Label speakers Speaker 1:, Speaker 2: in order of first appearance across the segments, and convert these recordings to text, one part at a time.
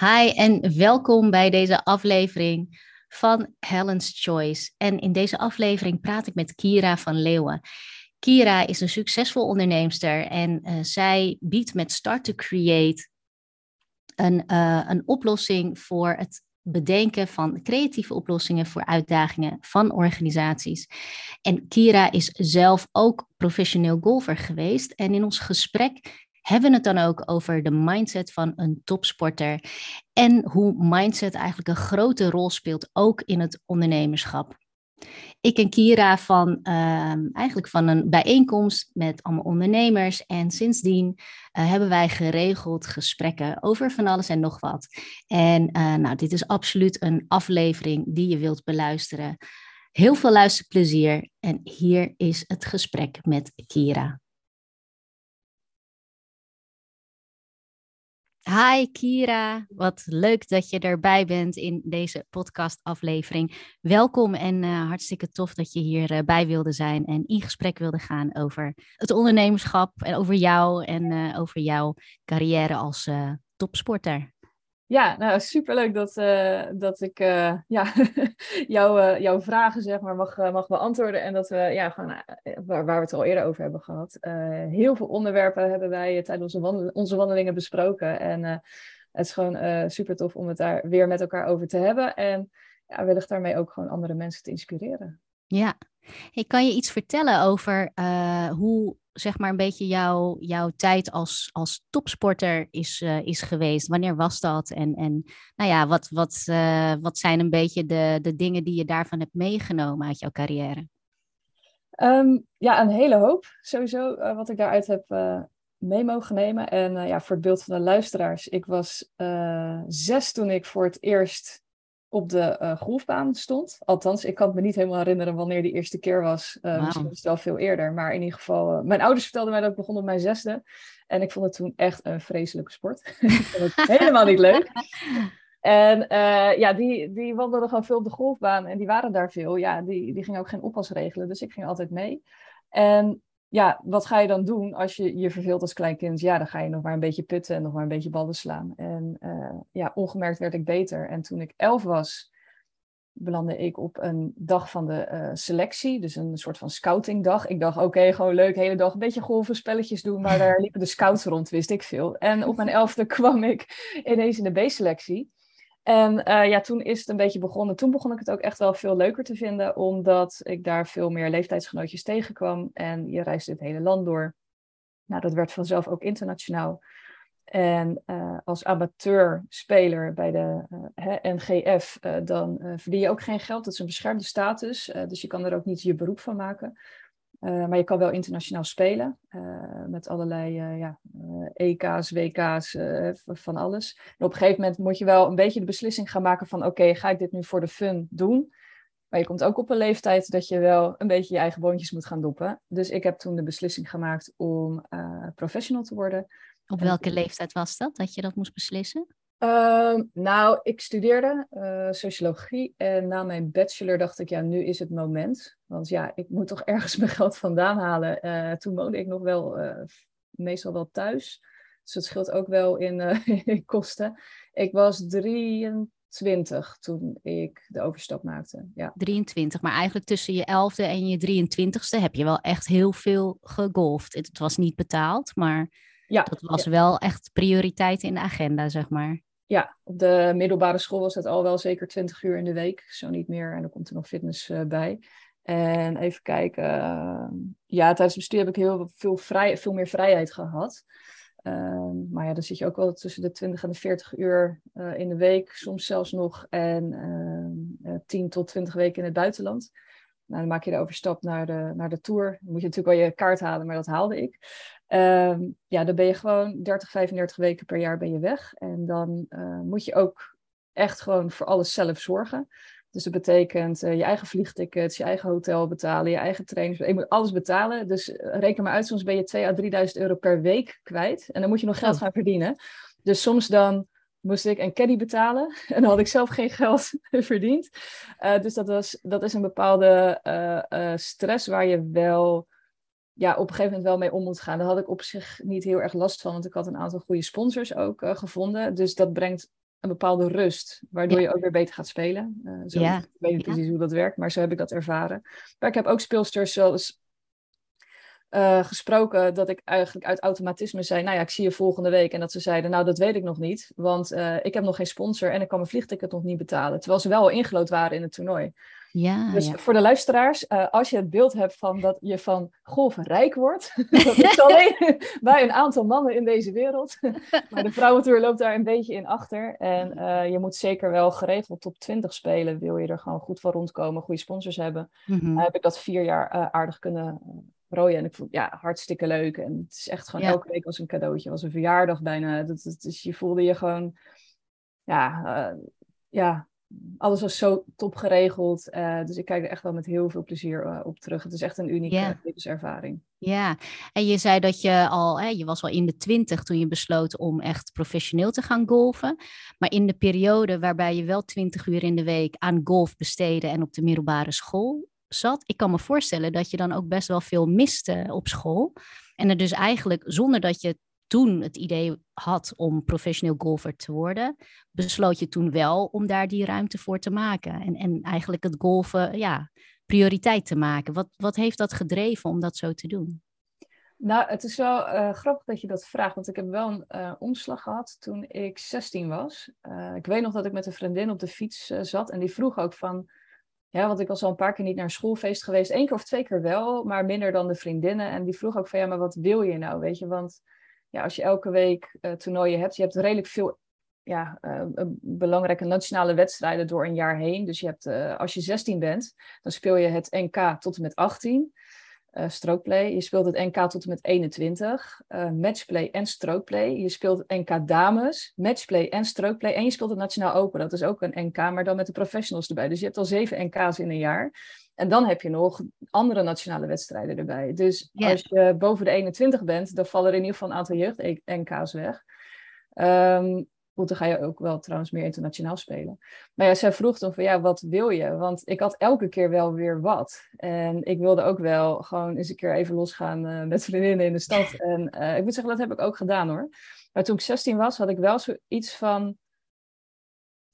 Speaker 1: Hi en welkom bij deze aflevering van Helen's Choice. En in deze aflevering praat ik met Kira van Leeuwen. Kira is een succesvol onderneemster en uh, zij biedt met Start to Create een, uh, een oplossing voor het bedenken van creatieve oplossingen voor uitdagingen van organisaties. En Kira is zelf ook professioneel golfer geweest. En in ons gesprek hebben het dan ook over de mindset van een topsporter en hoe mindset eigenlijk een grote rol speelt ook in het ondernemerschap. Ik en Kira van uh, eigenlijk van een bijeenkomst met allemaal ondernemers. En sindsdien uh, hebben wij geregeld gesprekken over van alles en nog wat. En uh, nou, dit is absoluut een aflevering die je wilt beluisteren. Heel veel luisterplezier. En hier is het gesprek met Kira. Hi Kira, wat leuk dat je erbij bent in deze podcastaflevering. Welkom en uh, hartstikke tof dat je hierbij uh, bij wilde zijn en in gesprek wilde gaan over het ondernemerschap en over jou en uh, over jouw carrière als eh, topsporter.
Speaker 2: Ja, nou superleuk dat, uh, dat ik uh, ja, jou, uh, jouw vragen zeg maar, mag, mag beantwoorden. En dat we, ja, gewoon, waar, waar we het al eerder over hebben gehad, heel veel onderwerpen hebben wij tijdens onze, onze wandelingen besproken. En het is gewoon super tof om het daar weer met elkaar over te hebben. En ja, wellicht daarmee ook gewoon andere mensen te inspireren.
Speaker 1: Ja, kan je iets vertellen over hoe zeg maar een beetje jouw, jouw tijd als, als topsporter is, uh, is geweest? Wanneer was dat? En, en nou ja, wat, wat, uh, wat zijn een beetje de, de dingen die je daarvan hebt meegenomen uit jouw carrière?
Speaker 2: Um, ja, een hele hoop sowieso wat ik daaruit heb mee mogen nemen. En ja, voor het beeld van de luisteraars, ik was zes toen ik voor het eerst op de uh, golfbaan stond. Althans, ik kan het me niet helemaal herinneren wanneer die eerste keer was. Uh, wow. Misschien was het wel veel eerder. Maar in ieder geval, uh, mijn ouders vertelden mij dat ik begon op mijn zesde. En ik vond het toen echt een vreselijke sport. ik vond het helemaal niet leuk. En ja, die, die wandelden gewoon veel op de golfbaan. En die waren daar veel. Ja, die, die gingen ook geen oppas regelen. Dus ik ging altijd mee. En ja, wat ga je dan doen als je je verveelt als klein kind? Ja, dan ga je nog maar een beetje putten en nog maar een beetje ballen slaan. En uh, ja, ongemerkt werd ik beter. En toen ik elf was, belandde ik op een dag van de uh, selectie. Dus een soort van scoutingdag. Ik dacht, oké, okay, gewoon leuk, hele dag een beetje golven, spelletjes doen. Maar daar liepen de scouts rond, wist ik veel. En op mijn elfde kwam ik ineens in de B-selectie. En uh, ja, toen is het een beetje begonnen. Toen begon ik het ook echt wel veel leuker te vinden, omdat ik daar veel meer leeftijdsgenootjes tegenkwam. En je reisde het hele land door. Nou, dat werd vanzelf ook internationaal. En uh, als amateurspeler bij de uh, NGF, dan verdien je ook geen geld. Dat is een beschermde status, dus je kan er ook niet je beroep van maken. Uh, maar je kan wel internationaal spelen uh, met allerlei uh, ja, EK's, WK's, van alles. En op een gegeven moment moet je wel een beetje de beslissing gaan maken van oké, okay, ga ik dit nu voor de fun doen? Maar je komt ook op een leeftijd dat je wel een beetje je eigen boontjes moet gaan doppen. Dus ik heb toen de beslissing gemaakt om professional te worden.
Speaker 1: Op welke leeftijd was dat, dat je dat moest beslissen?
Speaker 2: Uh, nou, ik studeerde uh, sociologie en na mijn bachelor dacht ik, ja, nu is het moment. Want ja, ik moet toch ergens mijn geld vandaan halen. Uh, toen woonde ik nog wel, uh, meestal wel thuis. Dus dat scheelt ook wel in, in kosten. Ik was 23 toen ik de overstap maakte. Ja.
Speaker 1: 23, maar eigenlijk tussen je 11e en je 23ste heb je wel echt heel veel gegolfd. Het was niet betaald, maar ja, dat was ja. wel echt prioriteit in de agenda, zeg maar
Speaker 2: ja, op de middelbare school was het al wel zeker 20 uur in de week, zo niet meer. En dan komt er nog fitness uh, bij. En even kijken. Uh, ja, tijdens mijn studie heb ik heel veel, vrij, veel meer vrijheid gehad. Uh, maar ja, dan zit je ook wel tussen de 20 en de 40 uur uh, in de week, soms zelfs nog. En 10 tot 20 weken in het buitenland. Nou, dan maak je de overstap naar de, naar de tour. Dan moet je natuurlijk wel je kaart halen, maar dat haalde ik. Um, ja, dan ben je gewoon 30, 35 weken per jaar ben je weg. En dan uh, moet je ook echt gewoon voor alles zelf zorgen. Dus dat betekent uh, je eigen vliegtickets, je eigen hotel betalen, je eigen trainers. Je moet alles betalen. Dus uh, reken maar uit, soms ben je 2.000 à 3.000 euro per week kwijt. En dan moet je nog geld oh. gaan verdienen. Dus soms dan moest ik een caddy betalen. En dan had ik zelf geen geld verdiend. Uh, dus dat, was, dat is een bepaalde stress waar je wel ja, op een gegeven moment wel mee om moet gaan. Daar had ik op zich niet heel erg last van, want ik had een aantal goede sponsors ook gevonden. Dus dat brengt een bepaalde rust, waardoor je ook weer beter gaat spelen. Uh, zo,
Speaker 1: Ja.
Speaker 2: Ik weet niet
Speaker 1: Ja.
Speaker 2: precies hoe dat werkt, maar zo heb ik dat ervaren. Maar ik heb ook speelsters zoals eh, gesproken dat ik eigenlijk uit automatisme zei, nou ja, ik zie je volgende week. En dat ze zeiden, nou dat weet ik nog niet, want eh, ik heb nog geen sponsor en ik kan mijn vliegticket nog niet betalen. Terwijl ze wel al ingelood waren in het toernooi.
Speaker 1: Ja,
Speaker 2: Dus
Speaker 1: ja.
Speaker 2: voor de luisteraars, eh, als je het beeld hebt van dat je van golven rijk wordt, dat is alleen bij een aantal mannen in deze wereld. maar de vrouwentour loopt daar een beetje in achter. En eh, je moet zeker wel geregeld top 20 spelen, wil je er gewoon goed van rondkomen, goede sponsors hebben.
Speaker 1: Mhm.
Speaker 2: Dan heb ik dat vier jaar eh, aardig kunnen rooien. En ik vond ja, hartstikke leuk. En het is echt gewoon
Speaker 1: Ja.
Speaker 2: elke week was een cadeautje, was een verjaardag bijna. Dat, dat, dus je voelde je gewoon, ja, eh, ja, alles was zo top geregeld. Eh, dus ik kijk er echt wel met heel veel plezier eh, op terug. Het is echt een unieke
Speaker 1: Ja.
Speaker 2: levenservaring.
Speaker 1: Ja, en je zei dat je al, hè, je was al in de twintig toen je besloot om echt professioneel te gaan golfen. Maar in de periode waarbij je wel twintig uur in de week aan golf besteedde en op de middelbare school zat, ik kan me voorstellen dat je dan ook best wel veel miste op school. En er dus eigenlijk, zonder dat je toen het idee had om professioneel golfer te worden, besloot je toen wel om daar die ruimte voor te maken. En, en eigenlijk het golfen, ja, prioriteit te maken. Wat, wat heeft dat gedreven om dat zo te doen?
Speaker 2: Nou, het is wel eh, grappig dat je dat vraagt, want ik heb wel een eh, omslag gehad toen ik 16 was. Eh, ik weet nog dat ik met een vriendin op de fiets zat en die vroeg ook van, ja, want ik was al een paar keer niet naar schoolfeest geweest, één keer of twee keer wel, maar minder dan de vriendinnen. En die vroeg ook van, ja, maar wat wil je nou, weet je? Want ja, als je elke week uh, toernooien hebt, je hebt redelijk veel ja, uh, belangrijke nationale wedstrijden door een jaar heen. Dus je hebt, als je 16 bent, dan speel je het NK tot en met 18. Uh, strookplay. Je speelt het NK tot en met 21. Uh, matchplay en strookplay. Je speelt het NK dames, matchplay en strookplay. En je speelt het Nationaal Open. Dat is ook een NK, maar dan met de professionals erbij. Dus je hebt al zeven NK's in een jaar. En dan heb je nog andere nationale wedstrijden erbij. Dus als je boven de 21 bent, dan vallen er in ieder geval een aantal jeugd-NK's weg. Um, goed, dan ga je ook wel trouwens meer internationaal spelen. Maar ja, zij vroeg dan van ja, wat wil je? Want ik had elke keer wel weer wat. En ik wilde ook wel gewoon eens een keer even losgaan uh, met vriendinnen in de stad. En uh, ik moet zeggen, dat heb ik ook gedaan hoor. Maar toen ik 16 was, had ik wel zoiets van...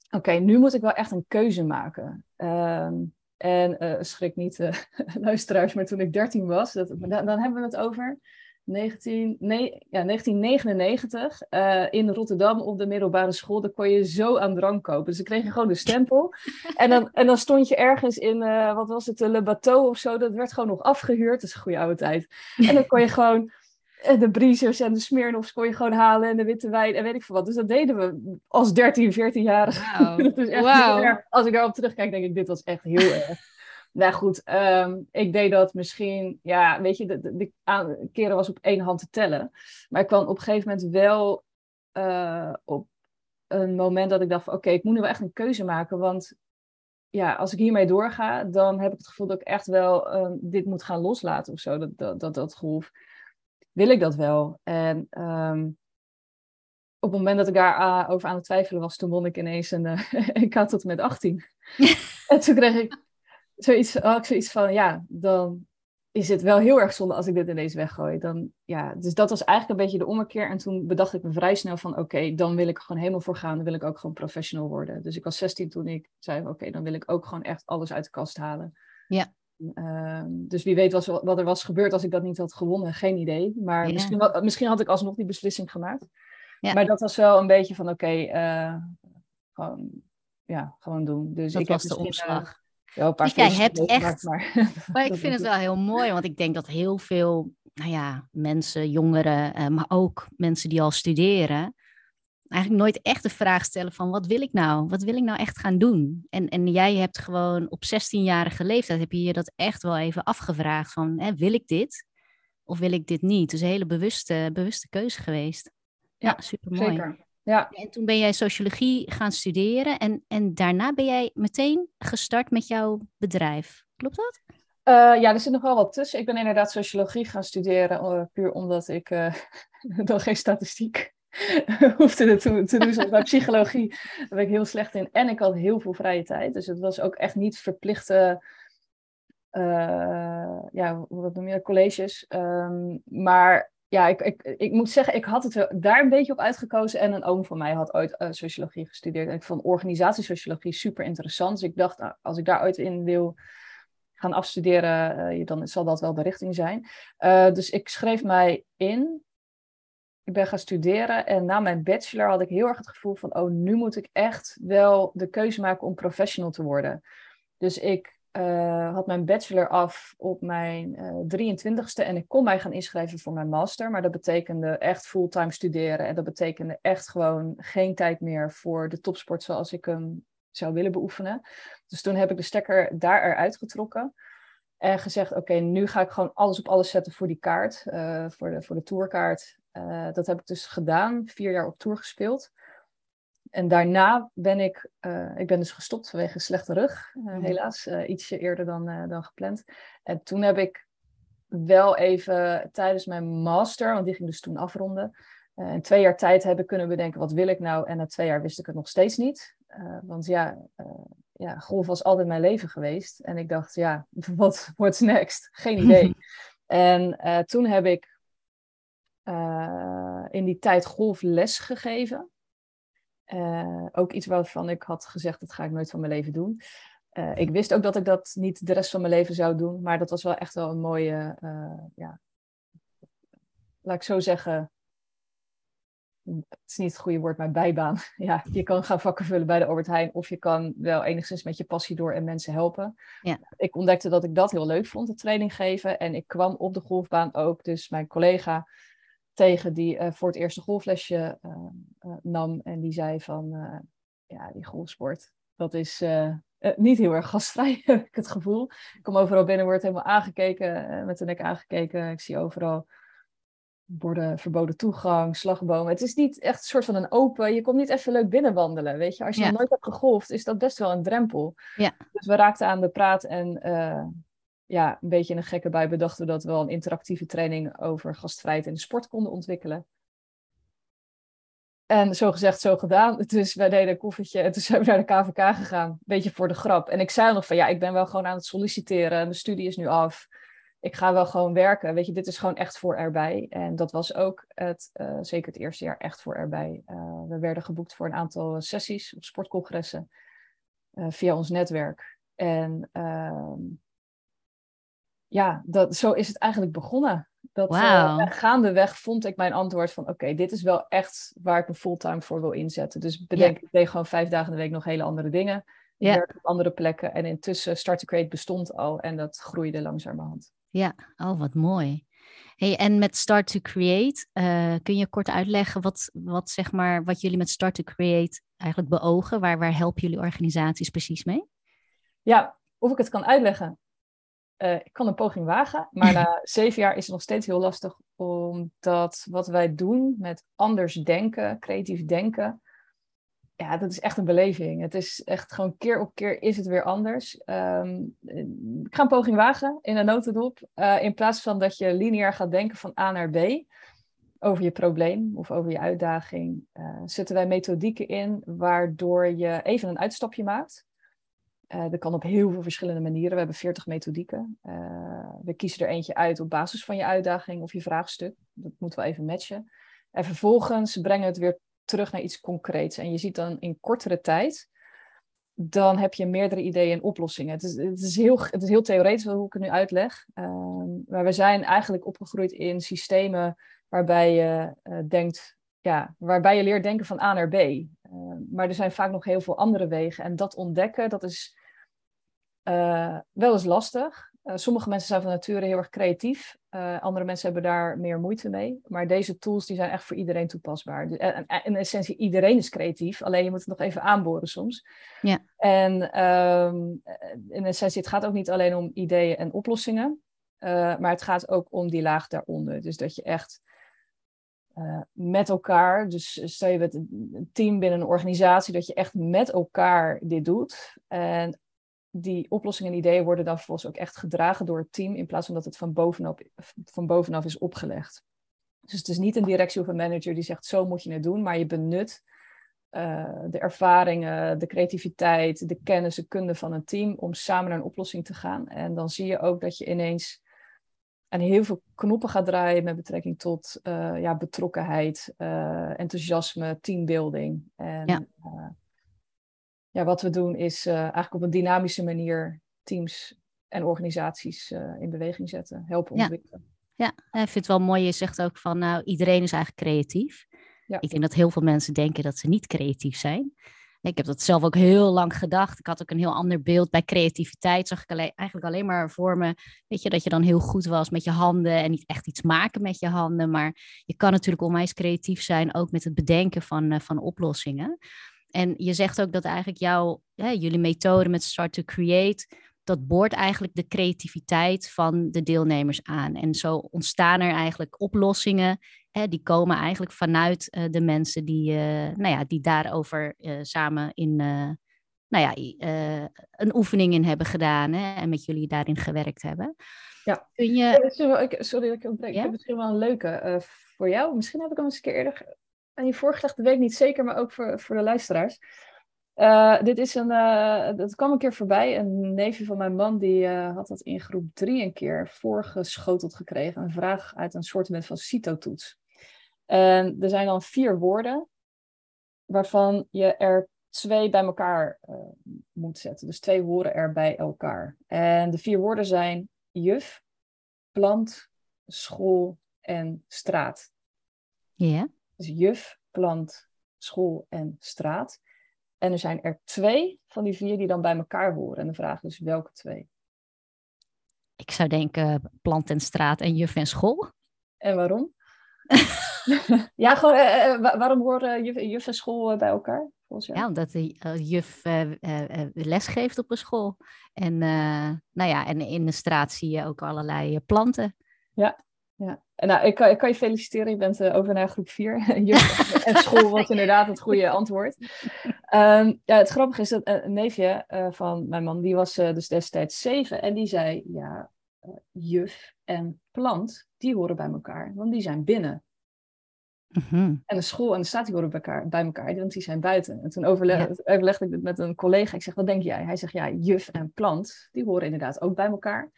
Speaker 2: Oké, okay, nu moet ik wel echt een keuze maken. Um, en uh, schrik niet, luisteraars, maar toen ik 13 was, dat, dan, dan hebben we het over 19, nee, ja, 1999 uh, in Rotterdam op de middelbare school. Daar kon je zo aan drank kopen. Dus dan kreeg je gewoon de stempel. en, dan, en dan stond je ergens in, uh, wat was het, Le Bateau of zo. Dat werd gewoon nog afgehuurd. Dat is een goede oude tijd. En dan kon je gewoon de Briezers en de Smirnoffs kon je gewoon halen en de witte wijn en weet ik veel wat. Dus dat deden we als 13, 14-jarige.
Speaker 1: Wow.
Speaker 2: Als ik daarop terugkijk, denk ik, dit was echt heel erg. Nou goed, um, ik deed dat misschien, ja, weet je, de, de, de aan, keren was op één hand te tellen. Maar ik kwam op een gegeven moment wel uh, op een moment dat ik dacht oké, okay, ik moet nu wel echt een keuze maken. Want ja, als ik hiermee doorga, dan heb ik het gevoel dat ik echt wel uh, dit moet gaan loslaten of zo, dat, dat, dat, dat golf. Wil ik dat wel? En um, op het moment dat ik daar uh, over aan het twijfelen was, toen won ik ineens een uh, EK tot en met 18. en toen kreeg ik zoiets, had ik zoiets van, ja, dan is het wel heel erg zonde als ik dit ineens weggooi. Dan, ja, dus dat was eigenlijk een beetje de ommekeer. En toen bedacht ik me vrij snel van, oké, okay, dan wil ik er gewoon helemaal voor gaan. Dan wil ik ook gewoon professional worden. Dus ik was 16 toen ik zei, oké, okay, dan wil ik ook gewoon echt alles uit de kast halen.
Speaker 1: Ja.
Speaker 2: Uh, dus wie weet was, wat er was gebeurd als ik dat niet had gewonnen. Geen idee. Maar
Speaker 1: Ja.
Speaker 2: misschien, misschien had ik alsnog die beslissing gemaakt.
Speaker 1: Ja.
Speaker 2: Maar dat was wel een beetje van, oké, okay, uh, gewoon, ja, gewoon doen. Dus
Speaker 1: Dat
Speaker 2: ik
Speaker 1: was
Speaker 2: heb
Speaker 1: de
Speaker 2: misschien,
Speaker 1: omslag.
Speaker 2: Ja, een paar
Speaker 1: Dus jij hebt echt-
Speaker 2: Maar,
Speaker 1: Maar ik vind het wel heel mooi, want ik denk dat heel veel, nou ja, mensen, jongeren, eh, maar ook mensen die al studeren, eigenlijk nooit echt de vraag stellen van wat wil ik nou? Wat wil ik nou echt gaan doen? En, en jij hebt gewoon op 16-jarige leeftijd, heb je je dat echt wel even afgevraagd van, hè, wil ik dit? Of wil ik dit niet? Dus een hele bewuste, bewuste keuze geweest. Ja,
Speaker 2: Ja,
Speaker 1: super mooi.
Speaker 2: Ja,
Speaker 1: En toen ben jij sociologie gaan studeren en, en daarna ben jij meteen gestart met jouw bedrijf. Klopt dat?
Speaker 2: Eh, ja, er zit nog wel wat tussen. Ik ben inderdaad sociologie gaan studeren, eh, puur omdat ik uh, dan geen statistiek hoefde te, te doen. Zoals bij psychologie daar ben ik heel slecht in. En ik had heel veel vrije tijd. Dus het was ook echt niet verplichte, ja, wat noem je colleges. Um, maar ja, ik, ik, ik moet zeggen, ik had het daar een beetje op uitgekozen. En een oom van mij had ooit uh, sociologie gestudeerd. En ik vond organisatiesociologie super interessant. Dus ik dacht, nou, als ik daar ooit in wil gaan afstuderen, uh, dan zal dat wel de richting zijn. Uh, dus ik schreef mij in. Ik ben gaan studeren. En na mijn bachelor had ik heel erg het gevoel van, oh, nu moet ik echt wel de keuze maken om professional te worden. Dus ik uh, had mijn bachelor af op mijn uh, eh, 23ste en ik kon mij gaan inschrijven voor mijn master. Maar dat betekende echt fulltime studeren en dat betekende echt gewoon geen tijd meer voor de topsport zoals ik hem zou willen beoefenen. Dus toen heb ik de stekker daar eruit getrokken en gezegd: Oké, nu ga ik gewoon alles op alles zetten voor die kaart, uh, voor, de, voor de tourkaart. dat heb ik dus gedaan, vier jaar op tour gespeeld. En daarna ben ik, uh, ik ben dus gestopt vanwege slechte rug, uh, helaas. Uh, ietsje eerder dan, dan gepland. En toen heb ik wel even tijdens mijn master, want die ging dus toen afronden. in twee jaar tijd heb ik kunnen bedenken, wat wil ik nou? En na twee jaar wist ik het nog steeds niet. want ja, ja, golf was altijd mijn leven geweest. En ik dacht, ja, wat what's next? Geen idee. en toen heb ik in die tijd golfles gegeven. Uh, ook iets waarvan ik had gezegd, dat ga ik nooit van mijn leven doen. Uh, ik wist ook dat ik dat niet de rest van mijn leven zou doen, maar dat was wel echt wel een mooie, uh, ja, laat ik zo zeggen, het is niet het goede woord, maar bijbaan. Ja, je kan gaan vakken vullen bij de Albert Heijn of je kan wel enigszins met je passie door en mensen helpen. Ja. Ik ontdekte dat ik dat heel leuk vond, de training geven. En ik kwam op de golfbaan ook, dus mijn collega tegen die uh, voor het eerste golflesje uh, uh, nam. En die zei van, ja, die golfsport, dat is niet heel erg gastvrij, heb ik het gevoel. Ik kom overal binnen, word helemaal aangekeken, met de nek aangekeken. Ik zie overal borden verboden toegang, slagbomen. Het is niet echt een soort van een open, je komt niet even leuk binnenwandelen, weet je. Als je nog nooit hebt gegolfd, is dat best wel een drempel. Ja. Dus we raakten aan de praat en ja, een beetje in een gekke bui bedachten we dat we wel een interactieve training over gastvrijheid in de sport konden ontwikkelen. En zo gezegd, zo gedaan. Dus wij deden een koffertje en toen zijn we naar de KVK gegaan. Een beetje voor de grap. En ik zei nog van ja, ik ben wel gewoon aan het solliciteren. Mijn studie is nu af. Ik ga wel gewoon werken. Weet je, dit is gewoon echt voor erbij. En dat was ook het, uh, zeker het eerste jaar echt voor erbij. Uh, we werden geboekt voor een aantal sessies op sportcongressen via ons netwerk. En ehm, ja, dat, zo is het eigenlijk begonnen. Dat, wow. uh, gaandeweg vond ik mijn antwoord van oké, dit is wel echt waar ik me fulltime voor wil inzetten. Dus bedenk, ik deed gewoon vijf dagen in de week nog hele andere dingen. Ik ja. op andere plekken. En intussen Start to Create bestond al en dat groeide langzamerhand.
Speaker 1: Ja, oh wat mooi. Hey, en met Start to Create, uh, kun je kort uitleggen wat, wat, zeg maar, wat jullie met Start to Create eigenlijk beogen? Waar, waar helpen jullie organisaties precies mee?
Speaker 2: Ja, of ik het kan uitleggen. Uh, ik kan een poging wagen, maar na zeven jaar is het nog steeds heel lastig, omdat wat wij doen met anders denken, creatief denken, ja, dat is echt een beleving. Het is echt gewoon keer op keer is het weer anders. Um, ik ga een poging wagen in een notendop. Uh, in plaats van dat je lineair gaat denken van A naar B over je probleem of over je uitdaging, uh, zetten wij methodieken in waardoor je even een uitstapje maakt. Uh, dat kan op heel veel verschillende manieren. We hebben 40 methodieken. Uh, we kiezen er eentje uit op basis van je uitdaging of je vraagstuk. Dat moeten we even matchen. En vervolgens brengen we het weer terug naar iets concreets. En je ziet dan in kortere tijd, dan heb je meerdere ideeën en oplossingen. Het is, het is, heel, het is heel theoretisch hoe ik het nu uitleg. Uh, maar we zijn eigenlijk opgegroeid in systemen waarbij je uh, denkt, ja, waarbij je leert denken van A naar B. Uh, maar er zijn vaak nog heel veel andere wegen. En dat ontdekken, dat is uh, wel eens lastig. Uh, sommige mensen zijn van nature heel erg creatief. andere mensen hebben daar meer moeite mee. Maar deze tools die zijn echt voor iedereen toepasbaar. En, in essentie, iedereen is creatief. Alleen je moet het nog even aanboren soms. Ja. En um, in essentie, het gaat ook niet alleen om ideeën en oplossingen. maar het gaat ook om die laag daaronder. Dus dat je echt uh, met elkaar, dus stel je met een team binnen een organisatie, dat je echt met elkaar dit doet. En die oplossingen en ideeën worden dan vervolgens ook echt gedragen door het team, in plaats van dat het van bovenaf, van bovenaf is opgelegd. Dus het is niet een directie of een manager die zegt zo moet je het doen, maar je benut uh, de ervaringen, de creativiteit, de kennis, de kunde van een team om samen naar een oplossing te gaan. En dan zie je ook dat je ineens en heel veel knoppen gaat draaien met betrekking tot uh, ja, betrokkenheid, uh, enthousiasme, teambuilding. En ja. Uh, ja, wat we doen is eigenlijk op een dynamische manier teams en organisaties in beweging zetten, helpen ontwikkelen.
Speaker 1: Ja, ja ik vind het wel mooi. Je zegt ook van, nou, iedereen is eigenlijk creatief. Ja. Ik denk dat heel veel mensen denken dat ze niet creatief zijn. Ik heb dat zelf ook heel lang gedacht. Ik had ook een heel ander beeld. Bij creativiteit zag ik eigenlijk alleen maar voor me, weet je, dat je dan heel goed was met je handen en niet echt iets maken met je handen. Maar je kan natuurlijk onwijs creatief zijn, ook met het bedenken van, uh, van oplossingen. En je zegt ook dat eigenlijk jouw, jullie methode met Start to Create, dat boort eigenlijk de creativiteit van de deelnemers aan. En zo ontstaan er eigenlijk oplossingen. Hè, die komen eigenlijk vanuit uh, de mensen die, uh, nou ja, die daarover uh, samen in, nou ja, een oefening in hebben gedaan. Hè, en met jullie daarin gewerkt hebben.
Speaker 2: Ja, Kun je... sorry, sorry dat ik ontbreek. Ja? Ik heb misschien wel een leuke voor jou. Misschien heb ik hem eens een keer eerder aan je voorgelegd. Dat weet ik niet zeker, maar ook voor, voor de luisteraars. Uh, dit is een, uh, dat kwam een keer voorbij. Een neefje van mijn man die uh, had dat in groep drie een keer voorgeschoteld gekregen. Een vraag uit een soort van CITO-toets. En er zijn dan vier woorden waarvan je er twee bij elkaar moet zetten. Dus twee horen er bij elkaar. En de vier woorden zijn juf, plant, school en straat.
Speaker 1: Ja.
Speaker 2: Dus juf, plant, school en straat. En er zijn er twee van die vier die dan bij elkaar horen. En de vraag is welke twee?
Speaker 1: Ik zou denken plant en straat en juf en school.
Speaker 2: En waarom? ja, gewoon, uh, uh, waarom horen juf, juf en school bij elkaar?
Speaker 1: Ja, omdat de uh, juf les geeft op een school. En, nou ja, en in de straat zie je ook allerlei planten.
Speaker 2: Ja, ja. Nou, ik kan, ik kan je feliciteren, je bent uh, over naar groep 4. en school was inderdaad het goede antwoord. Um, ja, het grappige is dat eh, een neefje uh, van mijn man, die was uh, dus destijds zeven. En die zei, ja, juf en plant, die horen bij elkaar, want die zijn binnen.
Speaker 1: Mm-hmm.
Speaker 2: En de school en de staat die horen bij elkaar, bij elkaar, want die zijn buiten. En toen overleg, ja. overlegde ik dit met een collega. Ik zeg, wat denk jij? Hij zegt, ja, juf en plant, die horen inderdaad ook bij elkaar.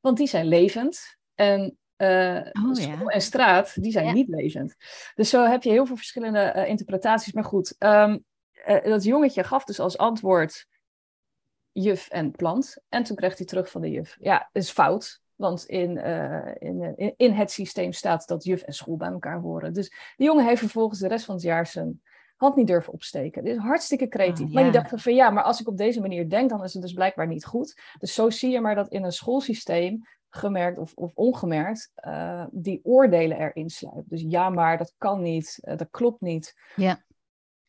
Speaker 2: Want die zijn levend. En uh, oh, school en straat, die zijn ja. niet levend. Dus zo heb je heel veel verschillende uh, interpretaties. Maar goed, um, uh, dat jongetje gaf dus als antwoord juf en plant. En toen kreeg hij terug van de juf. Ja, dat is fout. Want in, in, in, in, het systeem staat dat juf en school bij elkaar horen. Dus de jongen heeft vervolgens de rest van het jaar zijn hand niet durven opsteken. Dit is hartstikke creatief. Oh, ja. Maar die dacht van ja, maar als ik op deze manier denk, dan is het dus blijkbaar niet goed. Dus zo zie je maar dat in een schoolsysteem gemerkt of, of ongemerkt, uh, die oordelen erin sluipen. Dus ja, maar dat kan niet, uh, dat klopt niet.
Speaker 1: Ja.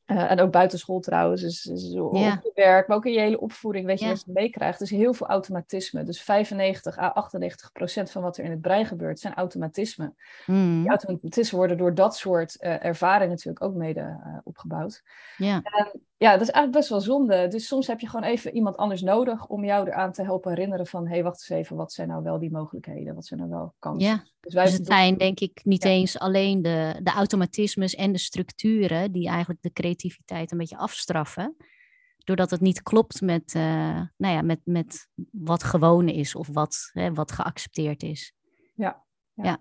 Speaker 2: Uh, en ook buitenschool trouwens, ja. op je werk, maar ook in je hele opvoeding, weet je ja. wat je meekrijgt. Dus heel veel automatisme. Dus 95 à 98 procent van wat er in het brein gebeurt, zijn automatismen.
Speaker 1: Mm.
Speaker 2: Die automatismen worden door dat soort ervaringen natuurlijk ook mede opgebouwd.
Speaker 1: Ja.
Speaker 2: En, ja, dat is eigenlijk best wel zonde. Dus soms heb je gewoon even iemand anders nodig om jou eraan te helpen herinneren van... hé, hey, wacht eens even, wat zijn nou wel die mogelijkheden? Wat zijn nou wel kansen?
Speaker 1: Ja, dus, wij dus het zijn denk ik niet ja. eens alleen de, de automatismes en de structuren... die eigenlijk de creativiteit een beetje afstraffen. Doordat het niet klopt met, uh, nou ja, met, met wat gewoon is of wat, hè, wat geaccepteerd is.
Speaker 2: Ja.
Speaker 1: ja. ja.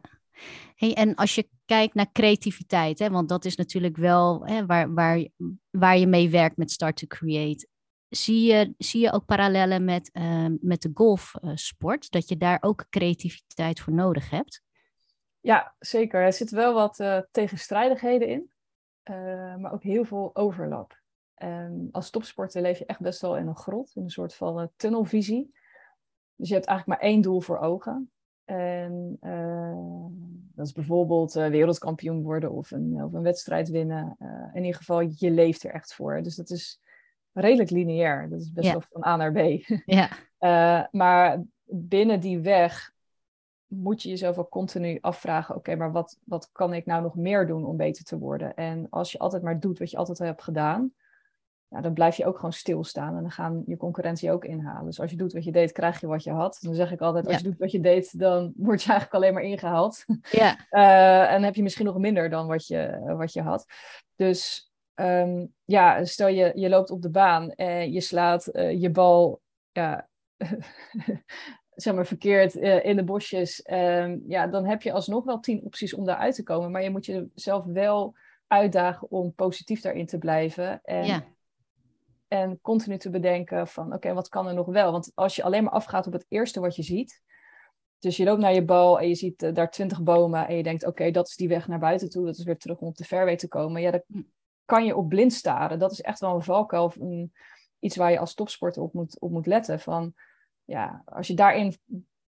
Speaker 1: En als je kijkt naar creativiteit, hè, want dat is natuurlijk wel hè, waar, waar, waar je mee werkt met Start to Create. Zie je, zie je ook parallellen met, uh, met de golfsport, uh, dat je daar ook creativiteit voor nodig hebt?
Speaker 2: Ja, zeker. Er zitten wel wat uh, tegenstrijdigheden in, uh, maar ook heel veel overlap. En als topsporter leef je echt best wel in een grot, in een soort van tunnelvisie. Dus je hebt eigenlijk maar één doel voor ogen. En uh, dat is bijvoorbeeld uh, wereldkampioen worden of een, of een wedstrijd winnen. Uh, in ieder geval, je leeft er echt voor. Dus dat is redelijk lineair. Dat is best ja. wel van A naar B.
Speaker 1: Ja.
Speaker 2: maar binnen die weg moet je jezelf ook continu afvragen: oké, okay, maar wat, wat kan ik nou nog meer doen om beter te worden? En als je altijd maar doet wat je altijd hebt gedaan, ja, dan blijf je ook gewoon stilstaan en dan gaan je concurrentie ook inhalen. Dus als je doet wat je deed, krijg je wat je had. Dan zeg ik altijd, als ja. je doet wat je deed, dan word je eigenlijk alleen maar ingehaald.
Speaker 1: Ja.
Speaker 2: Uh, en heb je misschien nog minder dan wat je, wat je had. Dus um, ja, stel je, je loopt op de baan en je slaat uh, je bal ja, zeg maar, verkeerd in de bosjes, ehm, ja, dan heb je alsnog wel tien opties om daaruit te komen. Maar je moet jezelf wel uitdagen om positief daarin te blijven. En, ja. En continu te bedenken van, oké, wat kan er nog wel? Want als je alleen maar afgaat op het eerste wat je ziet, dus je loopt naar je bal en je ziet uh, daar twintig bomen en je denkt, oké, dat is die weg naar buiten toe, dat is weer terug om op de fairway te komen. Ja, dat hm. kan je op blind staren. Dat is echt wel een valkuil of een, iets waar je als topsporter op moet, op moet letten. Van, ja, als je daarin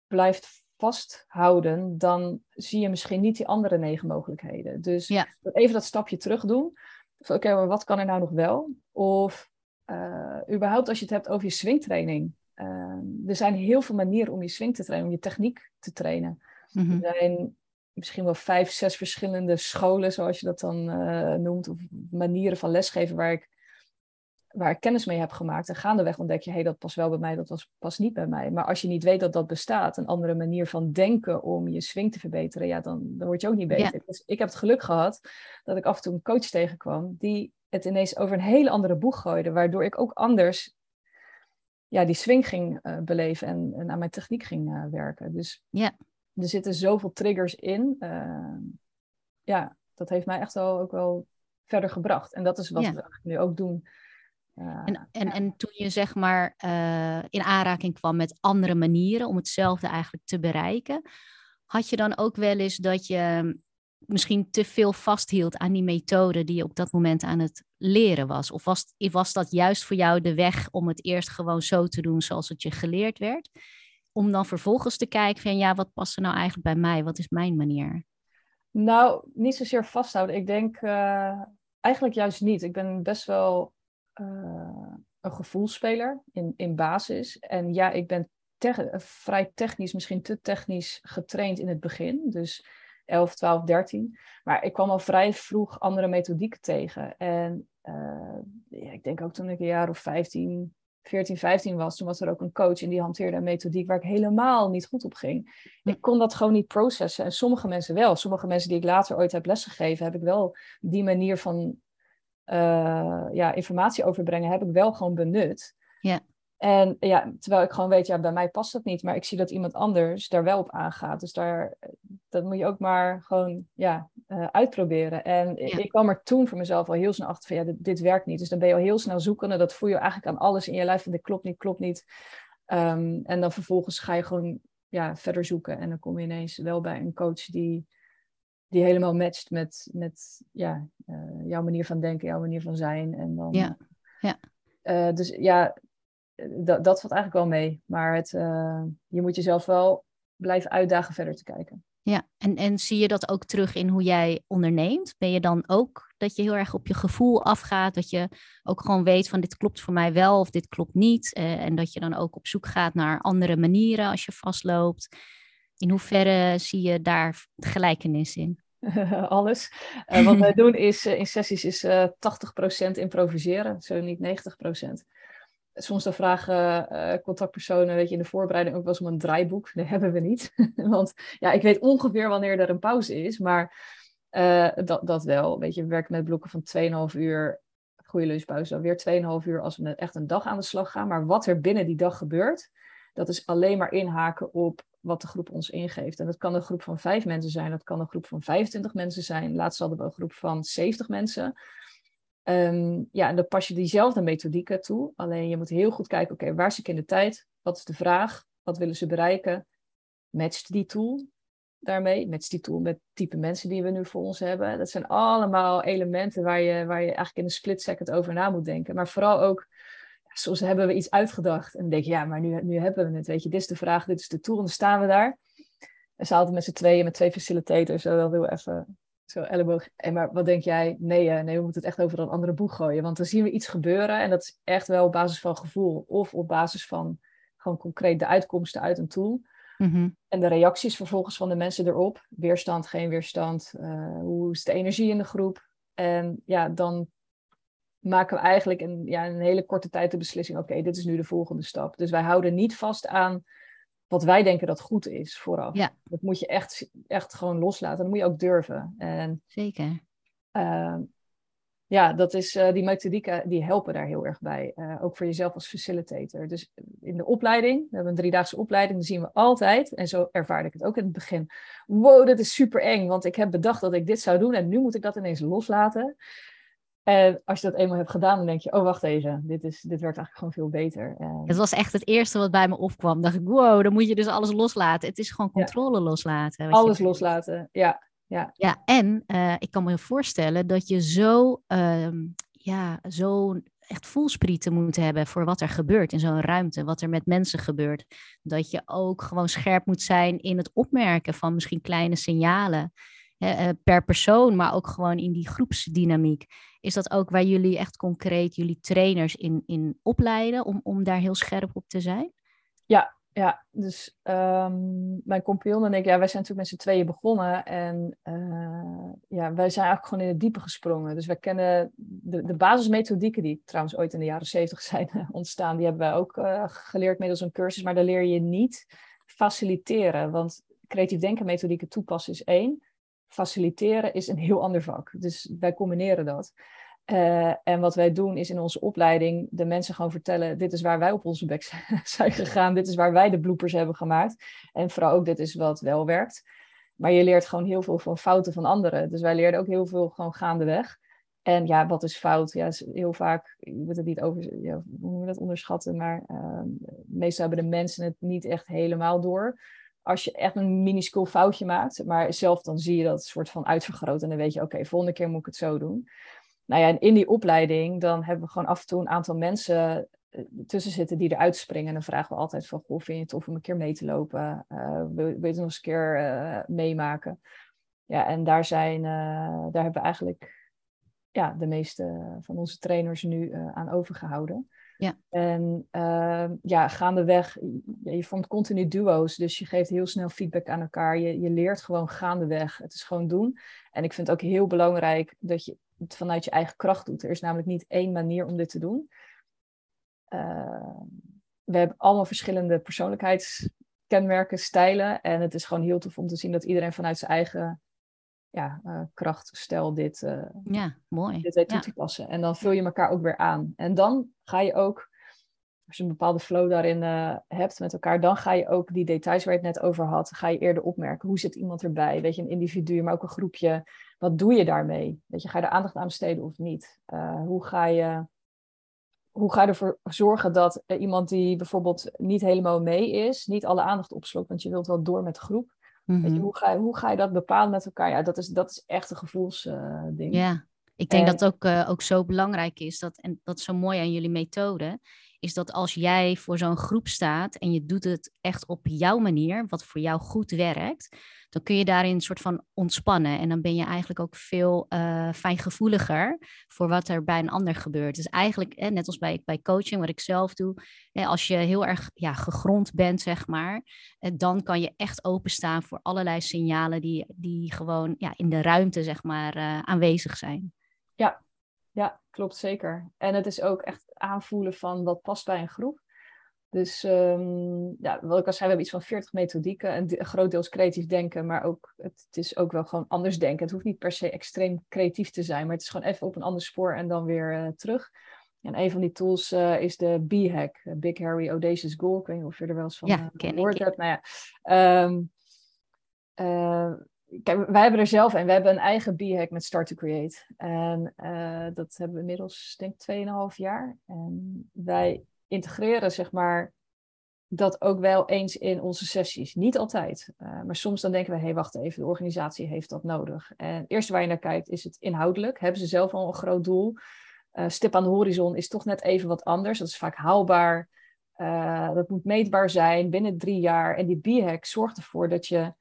Speaker 2: blijft vasthouden, dan zie je misschien niet die andere negen mogelijkheden. Dus even dat stapje terug doen. Oké, maar wat kan er nou nog wel? Of überhaupt als je het hebt over je swingtraining. Ehm, er zijn heel veel manieren om je swing te trainen, om je techniek te trainen. Mhm. Er zijn misschien wel vijf, zes verschillende scholen, zoals je dat dan uh, noemt, of manieren van lesgeven waar ik, waar ik kennis mee heb gemaakt. En gaandeweg ontdek je, hé, hey, dat past wel bij mij, dat was, past niet bij mij. Maar als je niet weet dat dat bestaat, een andere manier van denken om je swing te verbeteren, ja, dan, dan word je ook niet beter. Dus ik heb het geluk gehad dat ik af en toe een coach tegenkwam die het ineens over een hele andere boeg gooide, waardoor ik ook anders ja, die swing ging uh, beleven en, en, aan mijn techniek ging uh, werken. Dus ja. er zitten zoveel triggers in. Uh, ja, dat heeft mij echt wel ook wel verder gebracht. En dat is wat we nu ook doen.
Speaker 1: en, en, en toen je zeg maar in aanraking kwam met andere manieren om hetzelfde eigenlijk te bereiken, had je dan ook wel eens dat je misschien te veel vasthield aan die methode die je op dat moment aan het leren was? Of was, was dat juist voor jou de weg om het eerst gewoon zo te doen zoals het je geleerd werd? Om dan vervolgens te kijken van ja, wat past er nou eigenlijk bij mij? Wat is mijn manier?
Speaker 2: Nou, niet zozeer vasthouden. Ik denk uh, eigenlijk juist niet. Ik ben best wel uh, een gevoelspeler in, in basis. En ja, ik ben vrij technisch, misschien te technisch getraind in het begin. Dus 11, 12, 13. Maar ik kwam al vrij vroeg andere methodieken tegen. En uh, ja, ik denk ook toen ik een jaar of 15, 14, 15 was, toen was er ook een coach en die hanteerde een methodiek waar ik helemaal niet goed op ging. Ik kon dat gewoon niet processen. En sommige mensen wel. Sommige mensen die ik later ooit heb lesgegeven, heb ik wel die manier van uh, ja, informatie overbrengen, heb ik wel gewoon benut. Ja. En ja, terwijl ik gewoon weet, ja, bij mij past dat niet, maar ik zie dat iemand anders daar wel op aangaat. Dus daar, dat moet je ook maar gewoon ja, uh, uitproberen. En ik kwam er toen voor mezelf al heel snel achter van, ja, dit, dit, werkt niet. Dus dan ben je al heel snel zoekende. Dat voel je eigenlijk aan alles in je lijf van, dit klopt niet, klopt niet. Um, en dan vervolgens ga je gewoon ja, verder zoeken. En dan kom je ineens wel bij een coach die, die helemaal matcht met, met ja, uh, jouw manier van denken, jouw manier van zijn. En dan, ja. Ja. Uh, dus ja, dat, dat valt eigenlijk wel mee. Maar het, uh, je moet jezelf wel blijven uitdagen verder te kijken.
Speaker 1: Ja, en, en zie je dat ook terug in hoe jij onderneemt? Ben je dan ook dat je heel erg op je gevoel afgaat? Dat je ook gewoon weet van dit klopt voor mij wel of dit klopt niet? Uh, en dat je dan ook op zoek gaat naar andere manieren als je vastloopt? In hoeverre zie je daar gelijkenis in?
Speaker 2: Alles. Uh, wat wij doen is in sessies is 80% improviseren, zo niet 90% soms dan vragen uh, contactpersonen, weet je, in de voorbereiding ook wel eens om een draaiboek. Dat hebben we niet. Want ja, ik weet ongeveer wanneer er een pauze is, maar uh, dat, dat wel. Weet je, we werken met blokken van 2,5 uur, goede lunchpauze, dan weer 2,5 uur als we echt een dag aan de slag gaan. Maar wat er binnen die dag gebeurt, dat is alleen maar inhaken op wat de groep ons ingeeft. En dat kan een groep van vijf mensen zijn, dat kan een groep van 25 mensen zijn. Laatst hadden we een groep van 70 mensen. Um, ja, en dan pas je diezelfde methodieken toe. Alleen je moet heel goed kijken, oké, waar zit ik in de tijd? Wat is de vraag? Wat willen ze bereiken? Matcht die tool daarmee? Matcht die tool met type mensen die we nu voor ons hebben? Dat zijn allemaal elementen waar je, waar je eigenlijk in een split second over na moet denken. Maar vooral ook, ja, soms hebben we iets uitgedacht. En denk je, ja, maar nu, nu hebben we het. Weet je, dit is de vraag, dit is de tool. En dan staan we daar. En ze altijd met z'n tweeën, met twee facilitators, wel heel even zo elleboog. En maar wat denk jij? Nee, nee, we moeten het echt over een andere boeg gooien. Want dan zien we iets gebeuren. En dat is echt wel op basis van gevoel. Of op basis van gewoon concreet de uitkomsten uit een tool. Mhm. En de reacties vervolgens van de mensen erop. Weerstand, geen weerstand. Uh, hoe is de energie in de groep? En ja, dan maken we eigenlijk in, ja, in een hele korte tijd de beslissing. Oké, dit is nu de volgende stap. Dus wij houden niet vast aan wat wij denken dat goed is vooraf. Ja. Dat moet je echt, echt gewoon loslaten. Dat moet je ook durven. En,
Speaker 1: Zeker.
Speaker 2: Uh, ja, dat is, uh, die methodieken die helpen daar heel erg bij. Uh, ook voor jezelf als facilitator. Dus in de opleiding, we hebben een driedaagse opleiding, dan zien we altijd, en zo ervaarde ik het ook in het begin. Wow, dat is super eng, want ik heb bedacht dat ik dit zou doen en nu moet ik dat ineens loslaten. En als je dat eenmaal hebt gedaan, dan denk je, oh wacht even, dit, is, dit werkt eigenlijk gewoon veel beter. En...
Speaker 1: Het was echt het eerste wat bij me opkwam. dacht ik, wow, dan moet je dus alles loslaten. Het is gewoon controle loslaten.
Speaker 2: Alles loslaten, ja. Ja,
Speaker 1: ja en uh, ik kan me voorstellen dat je zo, uh, ja, zo echt voelsprieten moet hebben voor wat er gebeurt in zo'n ruimte, wat er met mensen gebeurt. Dat je ook gewoon scherp moet zijn in het opmerken van misschien kleine signalen per persoon, maar ook gewoon in die groepsdynamiek. Is dat ook waar jullie echt concreet jullie trainers in, in opleiden om, om daar heel scherp op te zijn?
Speaker 2: Ja, ja, dus um, mijn compagnon en ik, ja, wij zijn natuurlijk met z'n tweeën begonnen. En uh, ja, wij zijn eigenlijk gewoon in het diepe gesprongen. Dus wij kennen de, de basismethodieken, die trouwens ooit in de jaren zeventig zijn ontstaan, die hebben wij ook uh, geleerd middels een cursus. Maar daar leer je niet faciliteren. Want creatief denken methodieken toepassen is één. Faciliteren is een heel ander vak. Dus wij combineren dat. Uh, en wat wij doen is in onze opleiding de mensen gewoon vertellen: dit is waar wij op onze bek zijn gegaan, dit is waar wij de bloepers hebben gemaakt. En vooral ook dit is wat wel werkt. Maar je leert gewoon heel veel van fouten van anderen. Dus wij leerden ook heel veel gewoon gaandeweg. En ja, wat is fout? Ja, heel vaak, je moet het niet over, ja, hoe je dat onderschatten, maar uh, meestal hebben de mensen het niet echt helemaal door. Als je echt een minuscuul foutje maakt, maar zelf dan zie je dat soort van uitvergroot en dan weet je, oké, volgende keer moet ik het zo doen nou ja, en in die opleiding dan hebben we gewoon af en toe een aantal mensen eh, tussen zitten die eruit springen. En dan vragen we altijd van, goh, vind je het tof om een keer mee te lopen? Uh, wil, je het nog eens een keer uh, meemaken? Ja, en daar, zijn, daar hebben we eigenlijk ja, de meeste van onze trainers nu aan overgehouden. Ja. En ja, gaandeweg, ja, je vormt continu duo's, dus je geeft heel snel feedback aan elkaar. Je, je leert gewoon gaandeweg. Het is gewoon doen. En ik vind het ook heel belangrijk dat je het vanuit je eigen kracht doet. Er is namelijk niet één manier om dit te doen. Uh, we hebben allemaal verschillende persoonlijkheidskenmerken, stijlen. En het is gewoon heel tof om te zien dat iedereen vanuit zijn eigen ja, uh, krachtstel dit, uh,
Speaker 1: ja, mooi.
Speaker 2: dit weet toe te passen. En dan vul je elkaar ook weer aan. En dan ga je ook, als je een bepaalde flow daarin hebt met elkaar, dan ga je ook die details waar je het net over had, ga je eerder opmerken. Hoe zit iemand erbij? Weet je, een individu, maar ook een groepje wat doe je daarmee? Weet je, ga je er aandacht aan besteden of niet? Hoe, ga je, hoe ga je ervoor zorgen dat iemand die bijvoorbeeld niet helemaal mee is, niet alle aandacht opslokt, want je wilt wel door met de groep. Je, mhm. hoe, ga je, hoe ga je dat bepalen met elkaar? Ja, dat is, dat is echt een gevoelsding.
Speaker 1: Ja, ik denk dat het ook, uh, ook zo belangrijk is, dat, en dat is zo mooi aan jullie methode, is dat als jij voor zo'n groep staat en je doet het echt op jouw manier, wat voor jou goed werkt, dan kun je daarin een soort van ontspannen. En dan ben je eigenlijk ook veel uh, fijngevoeliger voor wat er bij een ander gebeurt. Dus eigenlijk, eh, net als bij, bij coaching, wat ik zelf doe, eh, als je heel erg ja, gegrond bent, zeg maar, eh, dan kan je echt openstaan voor allerlei signalen die, die gewoon ja, in de ruimte, zeg maar, uh, aanwezig zijn.
Speaker 2: Ja, ja, klopt zeker. En het is ook echt aanvoelen van wat past bij een groep. Dus um, ja, wat ik al zei, we hebben iets van 40 methodieken. En een groot deels creatief denken, maar ook, het, het, is ook wel gewoon anders denken. Het hoeft niet per se extreem creatief te zijn, maar het is gewoon even op een ander spoor en dan weer uh, terug. En een van die tools uh, is de B-hack, Big Harry Audacious Goal. Ik weet niet of je er wel eens van
Speaker 1: ja, uh, gehoord
Speaker 2: hebt. Nou ja, um, kijk, wij hebben er zelf en we hebben een eigen B-hack met Start to Create. En dat hebben we inmiddels, denk ik, 2,5 jaar. En wij integreren, zeg maar, dat ook wel eens in onze sessies. Niet altijd. Uh, maar soms dan denken we, hé, hey, wacht even, de organisatie heeft dat nodig. En het eerste waar je naar kijkt, is het inhoudelijk. Hebben ze zelf al een groot doel? Uh, stip aan de horizon is toch net even wat anders. Dat is vaak haalbaar. Uh, dat moet meetbaar zijn binnen drie jaar. En die B-hack zorgt ervoor dat je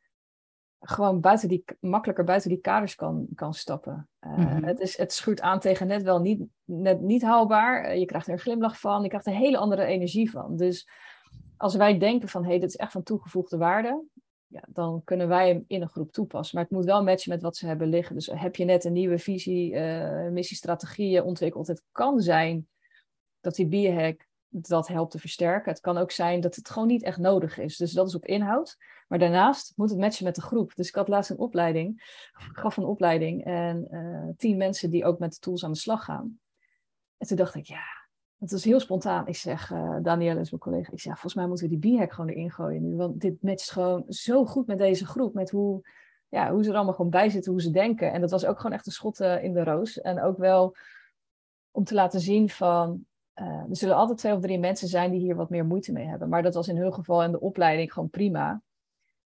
Speaker 2: gewoon buiten die, makkelijker buiten die kaders kan, kan stappen. Uh, mm-hmm. het, is, het schuurt aan tegen net wel niet, net niet haalbaar. Uh, je krijgt er een glimlach van. Je krijgt er een hele andere energie van. Dus als wij denken van, hé, hey, dit is echt van toegevoegde waarde. Ja, dan kunnen wij hem in een groep toepassen. Maar het moet wel matchen met wat ze hebben liggen. Dus heb je net een nieuwe visie, uh, missiestrategieën ontwikkeld. Het kan zijn dat die bierhack dat helpt te versterken. Het kan ook zijn dat het gewoon niet echt nodig is. Dus dat is op inhoud. Maar daarnaast moet het matchen met de groep. Dus ik had laatst een opleiding, ik gaf een opleiding en uh, tien mensen die ook met de tools aan de slag gaan. En toen dacht ik, ja, het was heel spontaan. Ik zeg, uh, Danielle is mijn collega, ik zeg, volgens mij moeten we die b-hack gewoon erin gooien. Want dit matcht gewoon zo goed met deze groep, met hoe, ja, hoe ze er allemaal gewoon bij zitten, hoe ze denken. En dat was ook gewoon echt een schot uh, in de roos. En ook wel om te laten zien van, uh, er zullen altijd twee of drie mensen zijn die hier wat meer moeite mee hebben. Maar dat was in hun geval in de opleiding gewoon prima.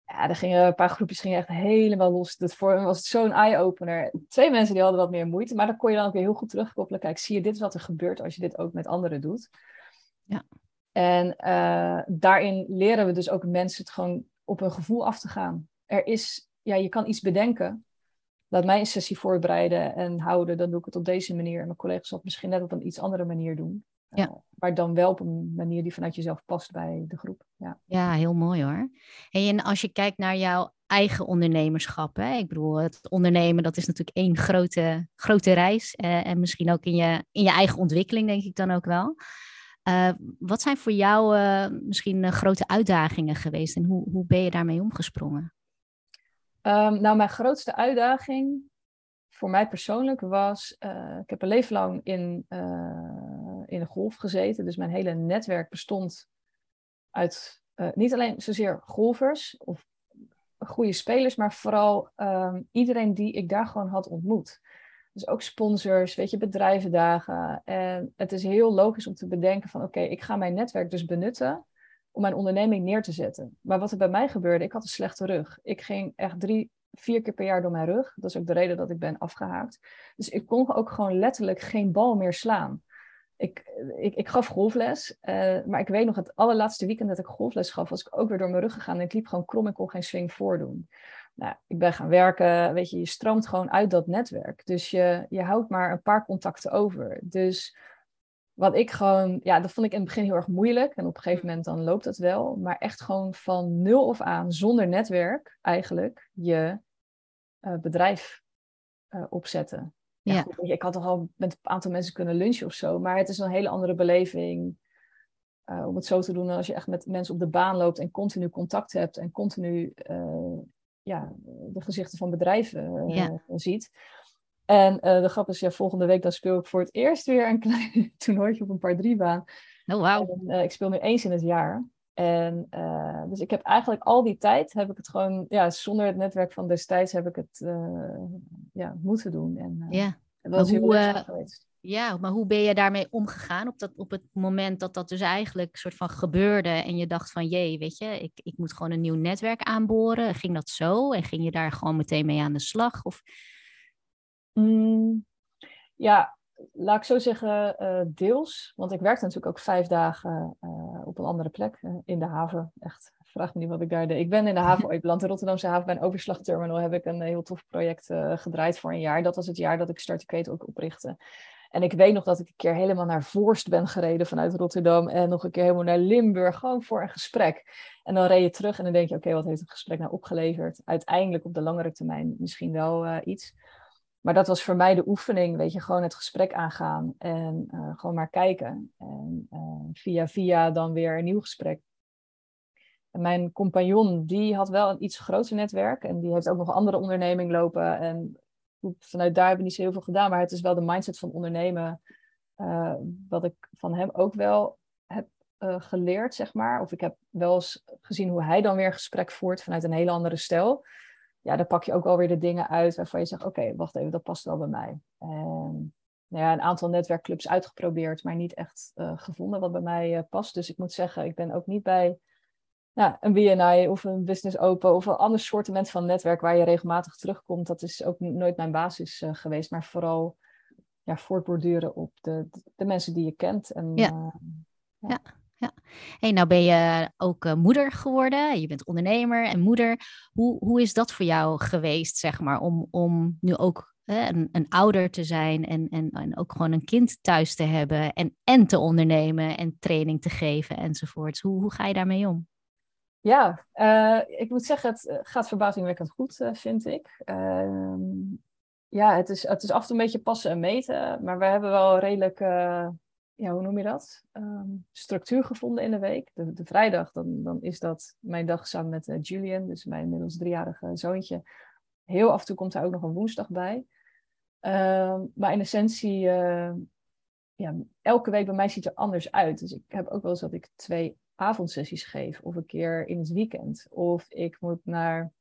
Speaker 2: Ja, er gingen een paar groepjes gingen echt helemaal los. Dat voor was zo'n eye-opener. Twee mensen die hadden wat meer moeite, maar dan kon je dan ook weer heel goed terugkoppelen. Kijk, zie je, dit is wat er gebeurt als je dit ook met anderen doet.
Speaker 1: Ja.
Speaker 2: En uh, daarin leren we dus ook mensen het gewoon op hun gevoel af te gaan. Er is, ja, je kan iets bedenken. Laat mij een sessie voorbereiden en houden, dan doe ik het op deze manier. En mijn collega's zal het misschien net op een iets andere manier doen.
Speaker 1: Ja.
Speaker 2: Uh, maar dan wel op een manier die vanuit jezelf past bij de groep. Ja,
Speaker 1: ja heel mooi hoor. Hey, en als je kijkt naar jouw eigen ondernemerschap, hè? ik bedoel, het ondernemen dat is natuurlijk één grote, grote reis. Uh, en misschien ook in je, in je eigen ontwikkeling, denk ik dan ook wel. Uh, wat zijn voor jou misschien grote uitdagingen geweest en hoe, hoe ben je daarmee omgesprongen?
Speaker 2: Um, nou, mijn grootste uitdaging voor mij persoonlijk was, uh, ik heb een leven lang in, uh, in de golf gezeten. Dus mijn hele netwerk bestond uit uh, niet alleen zozeer golfers of goede spelers, maar vooral um, iedereen die ik daar gewoon had ontmoet. Dus ook sponsors, weet je, bedrijvendagen. En het is heel logisch om te bedenken van oké, ik ga mijn netwerk dus benutten om mijn onderneming neer te zetten. Maar wat er bij mij gebeurde, ik had een slechte rug. Ik ging echt drie, vier keer per jaar door mijn rug. Dat is ook de reden dat ik ben afgehaakt. Dus ik kon ook gewoon letterlijk geen bal meer slaan. Ik, ik, ik gaf golfles, uh, maar ik weet nog het allerlaatste weekend dat ik golfles gaf, was ik ook weer door mijn rug gegaan en ik liep gewoon krom, ik kon geen swing voordoen. Nou, ik ben gaan werken, weet je, je stroomt gewoon uit dat netwerk. Dus je, je houdt maar een paar contacten over. Dus wat ik gewoon, ja, dat vond ik in het begin heel erg moeilijk. En op een gegeven moment dan loopt dat wel. Maar echt gewoon van nul of aan, zonder netwerk eigenlijk, je uh, bedrijf uh, opzetten. Ja, ja. Goed, ik had toch al met een aantal mensen kunnen lunchen of zo. Maar het is een hele andere beleving. Uh, om het zo te doen als je echt met mensen op de baan loopt en continu contact hebt en continu ja, de gezichten van bedrijven
Speaker 1: ja.
Speaker 2: ziet. En uh, de grap is, ja, volgende week dan speel ik voor het eerst weer een klein toernooitje op een paar driebaan.
Speaker 1: Oh.
Speaker 2: En, uh, ik speel nu eens in het jaar. En uh, dus ik heb eigenlijk al die tijd, heb ik het gewoon, ja, zonder het netwerk van destijds heb ik het ja, moeten doen. En,
Speaker 1: ja.
Speaker 2: En dat is heel leuk geweest.
Speaker 1: Ja, maar hoe ben je daarmee omgegaan op, dat, op het moment dat dat dus eigenlijk soort van gebeurde en je dacht van jee, weet je, ik, ik moet gewoon een nieuw netwerk aanboren. Ging dat zo en ging je daar gewoon meteen mee aan de slag? Of
Speaker 2: Mm, ja, laat ik zo zeggen, uh, deels. Want ik werkte natuurlijk ook vijf dagen uh, op een andere plek uh, in de haven. Echt, vraag me niet wat ik daar deed. Ik ben in de haven ooit beland. In Rotterdamse haven bij een overslagterminal heb ik een heel tof project gedraaid voor een jaar. Dat was het jaar dat ik Start Kate ook oprichtte. En ik weet nog dat ik een keer helemaal naar Voorst ben gereden vanuit Rotterdam. En nog een keer helemaal naar Limburg, gewoon voor een gesprek. En dan reed je terug en dan denk je, oké, okay, wat heeft het gesprek nou opgeleverd? Uiteindelijk op de langere termijn misschien wel iets. Maar dat was voor mij de oefening, weet je, gewoon het gesprek aangaan en uh, gewoon maar kijken. En uh, via via dan weer een nieuw gesprek. Mijn compagnon, die had wel een iets groter netwerk en die heeft ook nog andere onderneming lopen. En vanuit daar hebben we niet zo heel veel gedaan, maar het is wel de mindset van ondernemen, uh, wat ik van hem ook wel heb geleerd, zeg maar. Of ik heb wel eens gezien hoe hij dan weer gesprek voert vanuit een hele andere stijl ja, dan pak je ook alweer de dingen uit waarvan je zegt, oké, wacht even, dat past wel bij mij. En nou ja, een aantal netwerkclubs uitgeprobeerd, maar niet echt uh, gevonden wat bij mij uh, past. Dus ik moet zeggen, ik ben ook niet bij nou, een BNI of een Business Open of een ander soortement van netwerk waar je regelmatig terugkomt. Dat is ook nooit mijn basis uh, geweest, maar vooral ja, voortborduren op de, de mensen die je kent. En,
Speaker 1: ja. ja. ja ja. Hey, nou ben je ook uh, moeder geworden. Je bent ondernemer en moeder. Hoe, hoe is dat voor jou geweest, zeg maar, om, om nu ook een, een ouder te zijn en, en, en ook gewoon een kind thuis te hebben en, en te ondernemen en training te geven enzovoorts. Hoe, hoe ga je daarmee om?
Speaker 2: Ja, uh, ik moet zeggen, het gaat verbazingwekkend goed, vind ik. ja, het is, het is af en toe een beetje passen en meten, maar we hebben wel redelijk ja, hoe noem je dat? Ehm, structuur gevonden in de week. De, de, vrijdag, dan, dan is dat mijn dag samen met uh, Julian, dus mijn inmiddels driejarige zoontje. Heel af en toe komt er ook nog een woensdag bij. Ehm, maar in essentie, uh, ja, elke week bij mij ziet er anders uit. Dus ik heb ook wel eens dat ik twee avondsessies geef, of een keer in het weekend. Of ik moet naar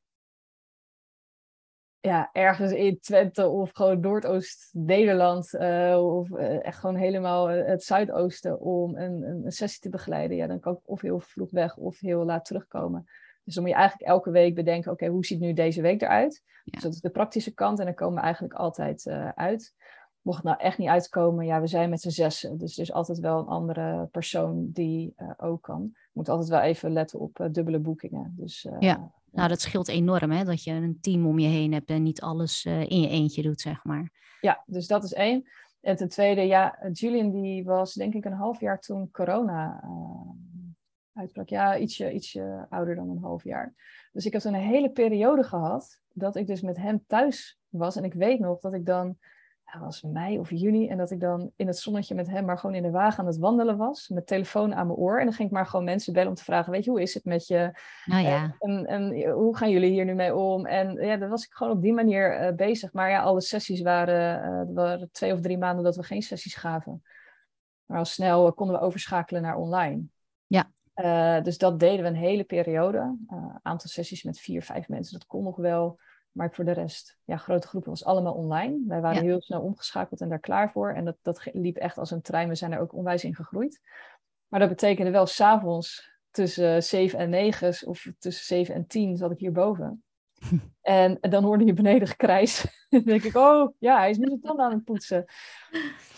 Speaker 2: ja, ergens in Twente of gewoon Noordoost-Nederland uh, of uh, echt gewoon helemaal het Zuidoosten om een, een, sessie te begeleiden. Ja, dan kan ik of heel vroeg weg of heel laat terugkomen. Dus dan moet je eigenlijk elke week bedenken, oké, hoe ziet nu deze week eruit? Dus dat is de praktische kant en dan komen we eigenlijk altijd uh, uit. Mocht het nou echt niet uitkomen, ja, we zijn met z'n zessen. Dus er is altijd wel een andere persoon die ook kan. Je moet altijd wel even letten op dubbele boekingen. Dus
Speaker 1: ja. Nou, dat scheelt enorm, hè? Dat je een team om je heen hebt en niet alles uh, in je eentje doet, zeg maar.
Speaker 2: Ja, dus dat is één. En ten tweede, ja, Julian die was denk ik een half jaar toen corona uh, uitbrak. Ja, ietsje, ietsje ouder dan een half jaar. Dus ik heb toen een hele periode gehad dat ik dus met hem thuis was. En ik weet nog dat ik dan dat was mei of juni. En dat ik dan in het zonnetje met hem maar gewoon in de wagen aan het wandelen was. Met telefoon aan mijn oor. En dan ging ik maar gewoon mensen bellen om te vragen: Weet je, hoe is het met je?
Speaker 1: Nou ja.
Speaker 2: En, en, hoe gaan jullie hier nu mee om? En ja, dan was ik gewoon op die manier uh, bezig. Maar ja, alle sessies waren, uh, waren twee of drie maanden dat we geen sessies gaven. Maar al snel konden we overschakelen naar online.
Speaker 1: Ja.
Speaker 2: Dus dat deden we een hele periode. aantal sessies met vier, vijf mensen, dat kon nog wel. Maar voor de rest, ja, grote groepen was allemaal online. Wij waren heel snel omgeschakeld en daar klaar voor. En dat, dat liep echt als een trein. We zijn er ook onwijs in gegroeid. Maar dat betekende wel s'avonds tussen 7 en 9 of tussen 7 en 10 zat ik hierboven. En dan hoorde je beneden gekrijs. dan denk ik, oh ja, hij is nu zijn tanden aan het poetsen.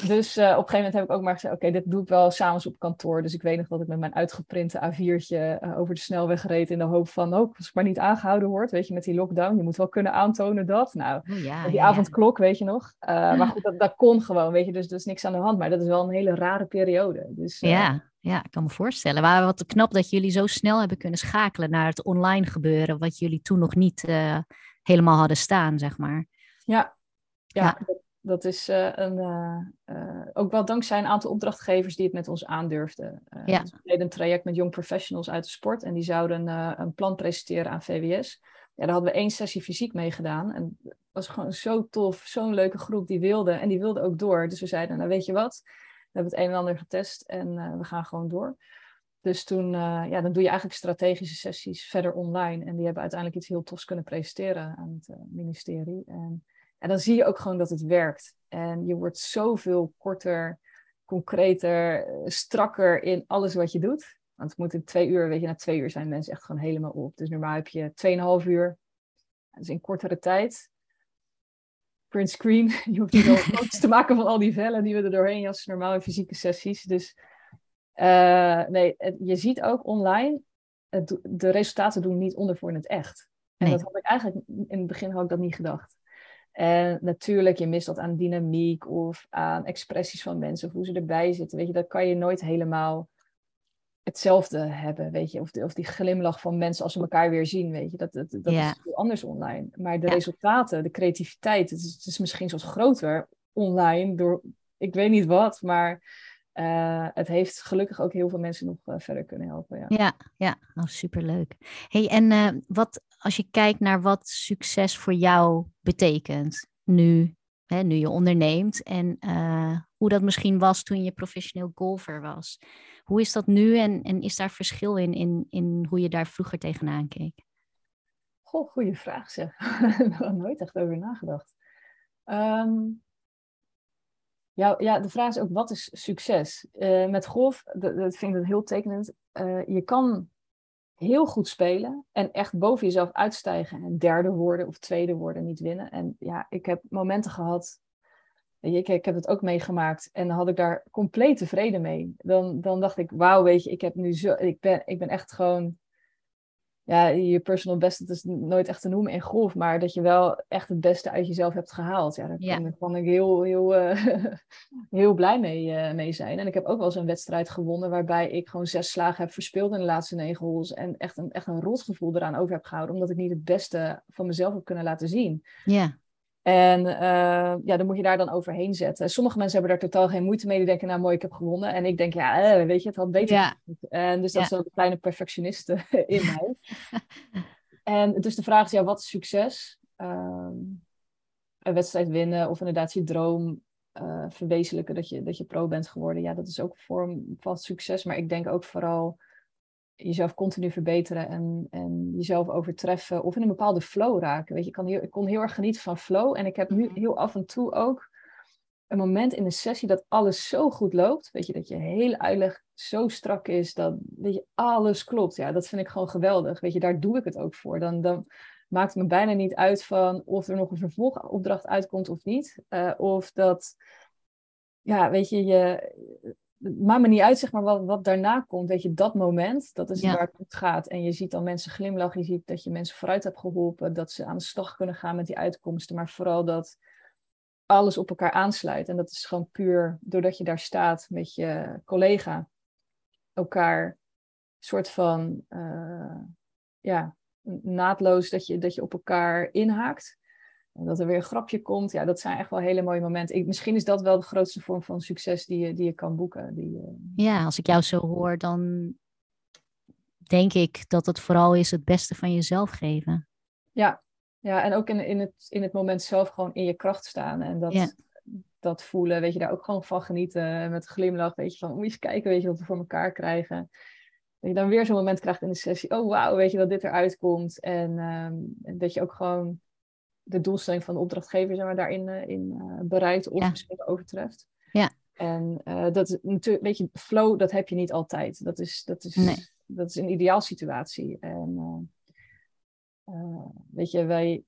Speaker 2: Dus uh, op een gegeven moment heb ik ook maar gezegd, oké, dit doe ik wel s'avonds op kantoor. Dus ik weet nog dat ik met mijn uitgeprinte A4'tje uh, over de snelweg reed in de hoop van, oh, als ik maar niet aangehouden word, weet je, met die lockdown. Je moet wel kunnen aantonen dat. Nou,
Speaker 1: oh, ja,
Speaker 2: die
Speaker 1: ja,
Speaker 2: avondklok, weet je nog. Uh, maar goed, dat, dat kon gewoon, weet je, dus er is niks aan de hand. Maar dat is wel een hele rare periode. Dus,
Speaker 1: ja. Ja, ik kan me voorstellen. Maar wat knap dat jullie zo snel hebben kunnen schakelen naar het online gebeuren, wat jullie toen nog niet uh, helemaal hadden staan, zeg maar.
Speaker 2: Ja, ja, ja. Dat, dat, is uh, een, uh, ook wel dankzij een aantal opdrachtgevers die het met ons aandurfden.
Speaker 1: ja.
Speaker 2: Dus we deden een traject met jong professionals uit de sport en die zouden een plan presenteren aan VWS. Ja, daar hadden we één sessie fysiek mee gedaan. En het was gewoon zo tof, zo'n leuke groep die wilde. En die wilde ook door. Dus we zeiden, nou weet je wat, hebben het een en ander getest en uh, we gaan gewoon door. Dus toen, uh, ja, dan doe je eigenlijk strategische sessies verder online. En die hebben uiteindelijk iets heel tofs kunnen presenteren aan het uh, ministerie. En, en dan zie je ook gewoon dat het werkt. En je wordt zoveel korter, concreter, strakker in alles wat je doet. Want het moet in twee uur, weet je, na twee uur zijn mensen echt gewoon helemaal op. Dus normaal heb je tweeënhalf uur. Dus in kortere tijd print screen. Je hoeft niet al foto's te maken van al die vellen die we er doorheen jassen, normaal in fysieke sessies. Dus uh, nee, je ziet ook online, het, de resultaten doen niet onder voor in het echt. En nee. dat had ik eigenlijk, in het begin had ik dat niet gedacht. En natuurlijk, je mist dat aan dynamiek of aan expressies van mensen, of hoe ze erbij zitten. Weet je, dat kan je nooit helemaal hetzelfde hebben, weet je. Of, de, of die glimlach van mensen als ze elkaar weer zien, weet je. Dat, dat, dat
Speaker 1: Ja.
Speaker 2: is heel anders online. Maar de
Speaker 1: Ja.
Speaker 2: resultaten, de creativiteit, het is, het is misschien zelfs groter online door, ik weet niet wat, maar eh, het heeft gelukkig ook heel veel mensen nog eh, verder kunnen helpen. Ja.
Speaker 1: Ja, ja. Oh, superleuk. Hey, en eh, wat, als je kijkt naar wat succes voor jou betekent nu, hè, nu je onderneemt en hoe dat misschien was toen je professioneel golfer was. Hoe is dat nu en, en is daar verschil in, in, in hoe je daar vroeger tegenaan keek?
Speaker 2: Goh, goede vraag zeg. Daar heb ik nooit echt over nagedacht. Ehm, ja, ja, de vraag is ook, wat is succes? Eh, met golf, dat, vind ik heel tekenend. Eh, je kan heel goed spelen en echt boven jezelf uitstijgen en derde worden of tweede worden, niet winnen. En ja, ik heb momenten gehad, ik, ik heb het ook meegemaakt en dan had ik daar compleet tevreden mee. Dan, dan dacht ik, wauw, weet je, ik heb nu zo, ik ben, ik ben echt gewoon ja, je personal best, dat is nooit echt te noemen in golf, maar dat je wel echt het beste uit jezelf hebt gehaald. Ja, daar
Speaker 1: Ja.
Speaker 2: kan, ik heel, heel, eh, heel blij mee, eh, mee zijn. En ik heb ook wel eens een wedstrijd gewonnen waarbij ik gewoon zes slagen heb verspeeld in de laatste negen holes en echt een, echt een rotgevoel eraan over heb gehouden, omdat ik niet het beste van mezelf heb kunnen laten zien.
Speaker 1: Ja,
Speaker 2: En uh, ja, dan moet je daar dan overheen zetten. Sommige mensen hebben daar totaal geen moeite mee. Die denken, nou mooi, ik heb gewonnen. En ik denk, ja, weet je, het had beter. Ja. En dus dat is wel de kleine perfectionisten in mij. en dus de vraag is, ja, wat is succes? Uh, een wedstrijd winnen of inderdaad je droom uh, verwezenlijken dat je, dat je pro bent geworden. Ja, dat is ook een vorm van succes. Maar ik denk ook vooral jezelf continu verbeteren en, en jezelf overtreffen of in een bepaalde flow raken. Weet je, ik, kan heel, ik kon heel erg genieten van flow en ik heb nu mhm. heel af en toe ook een moment in een sessie dat alles zo goed loopt. Weet je, dat je hele uitleg zo strak is, dat weet je, alles klopt. Ja, dat vind ik gewoon geweldig. Weet je, daar doe ik het ook voor. Dan, dan maakt het me bijna niet uit van of er nog een vervolgopdracht uitkomt of niet. Uh, of dat, ja, weet je, je maakt me niet uit, zeg maar, wat, wat daarna komt. Weet je, dat moment, dat is waar het gaat. En je ziet dan mensen glimlachen, je ziet dat je mensen vooruit hebt geholpen, dat ze aan de slag kunnen gaan met die uitkomsten. Maar vooral dat alles op elkaar aansluit. En dat is gewoon puur doordat je daar staat met je collega, elkaar soort van, uh, ja, naadloos dat je, dat je op elkaar inhaakt. En dat er weer een grapje komt. Ja, dat zijn echt wel hele mooie momenten. Ik, misschien is dat wel de grootste vorm van succes die je, die je kan boeken. Die, uh...
Speaker 1: Ja, als ik jou zo hoor, dan denk ik dat het vooral is het beste van jezelf geven.
Speaker 2: Ja, ja en ook in, in, het, in het moment zelf gewoon in je kracht staan. En dat, dat voelen, weet je, daar ook gewoon van genieten. Met een glimlach, weet je, van moet je eens kijken, weet je, wat we voor elkaar krijgen. Dat je dan weer zo'n moment krijgt in de sessie. Oh, wauw, weet je, dat dit eruit komt. En um, dat je ook gewoon de doelstelling van de opdrachtgever zijn we daarin uh, in, uh, bereikt of misschien overtreft.
Speaker 1: Ja.
Speaker 2: En uh, dat is natuurlijk, weet je, flow, dat heb je niet altijd. Dat is, dat is, dat is een ideaalsituatie. En weet je, wij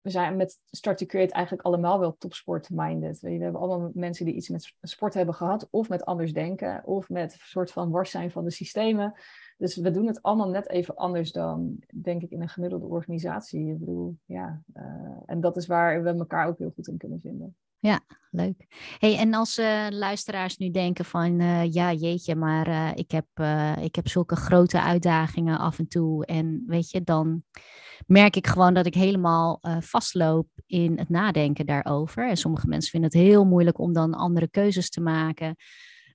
Speaker 2: we zijn met Start to Create eigenlijk allemaal wel topsport-minded. We hebben allemaal mensen die iets met sport hebben gehad, of met anders denken, of met een soort van wars zijn van de systemen. Dus we doen het allemaal net even anders dan, denk ik, in een gemiddelde organisatie. Ik bedoel, ja. Uh, en dat is waar we elkaar ook heel goed in kunnen vinden.
Speaker 1: Ja, leuk. Hey, en als uh, luisteraars nu denken van, uh, ja jeetje, maar uh, ik, heb, ik heb zulke grote uitdagingen af en toe. En weet je, dan merk ik gewoon dat ik helemaal vastloop in het nadenken daarover. En sommige mensen vinden het heel moeilijk om dan andere keuzes te maken.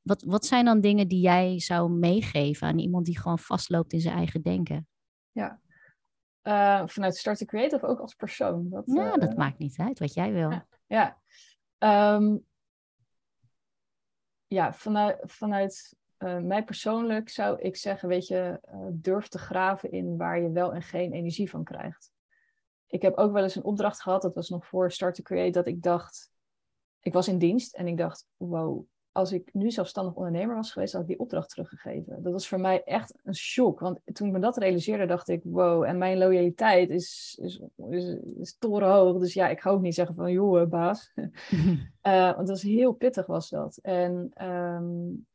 Speaker 1: Wat, wat zijn dan dingen die jij zou meegeven aan iemand die gewoon vastloopt in zijn eigen denken?
Speaker 2: Ja, vanuit Start to Create of ook als persoon?
Speaker 1: Dat, ja, dat eh, maakt niet uit wat jij wil.
Speaker 2: Ja, ja. Um, ja vanuit, vanuit uh, mij persoonlijk zou ik zeggen, weet je, durf te graven in waar je wel en geen energie van krijgt. Ik heb ook wel eens een opdracht gehad, dat was nog voor Start to Create, dat ik dacht, ik was in dienst en ik dacht, wow, als ik nu zelfstandig ondernemer was geweest, had ik die opdracht teruggegeven. Dat was voor mij echt een shock. Want toen ik me dat realiseerde, dacht ik, wow, en mijn loyaliteit is, is, is, is torenhoog. Dus ja, ik ga ook niet zeggen van, joh, eh, baas. uh, want dat is heel pittig was dat. En um,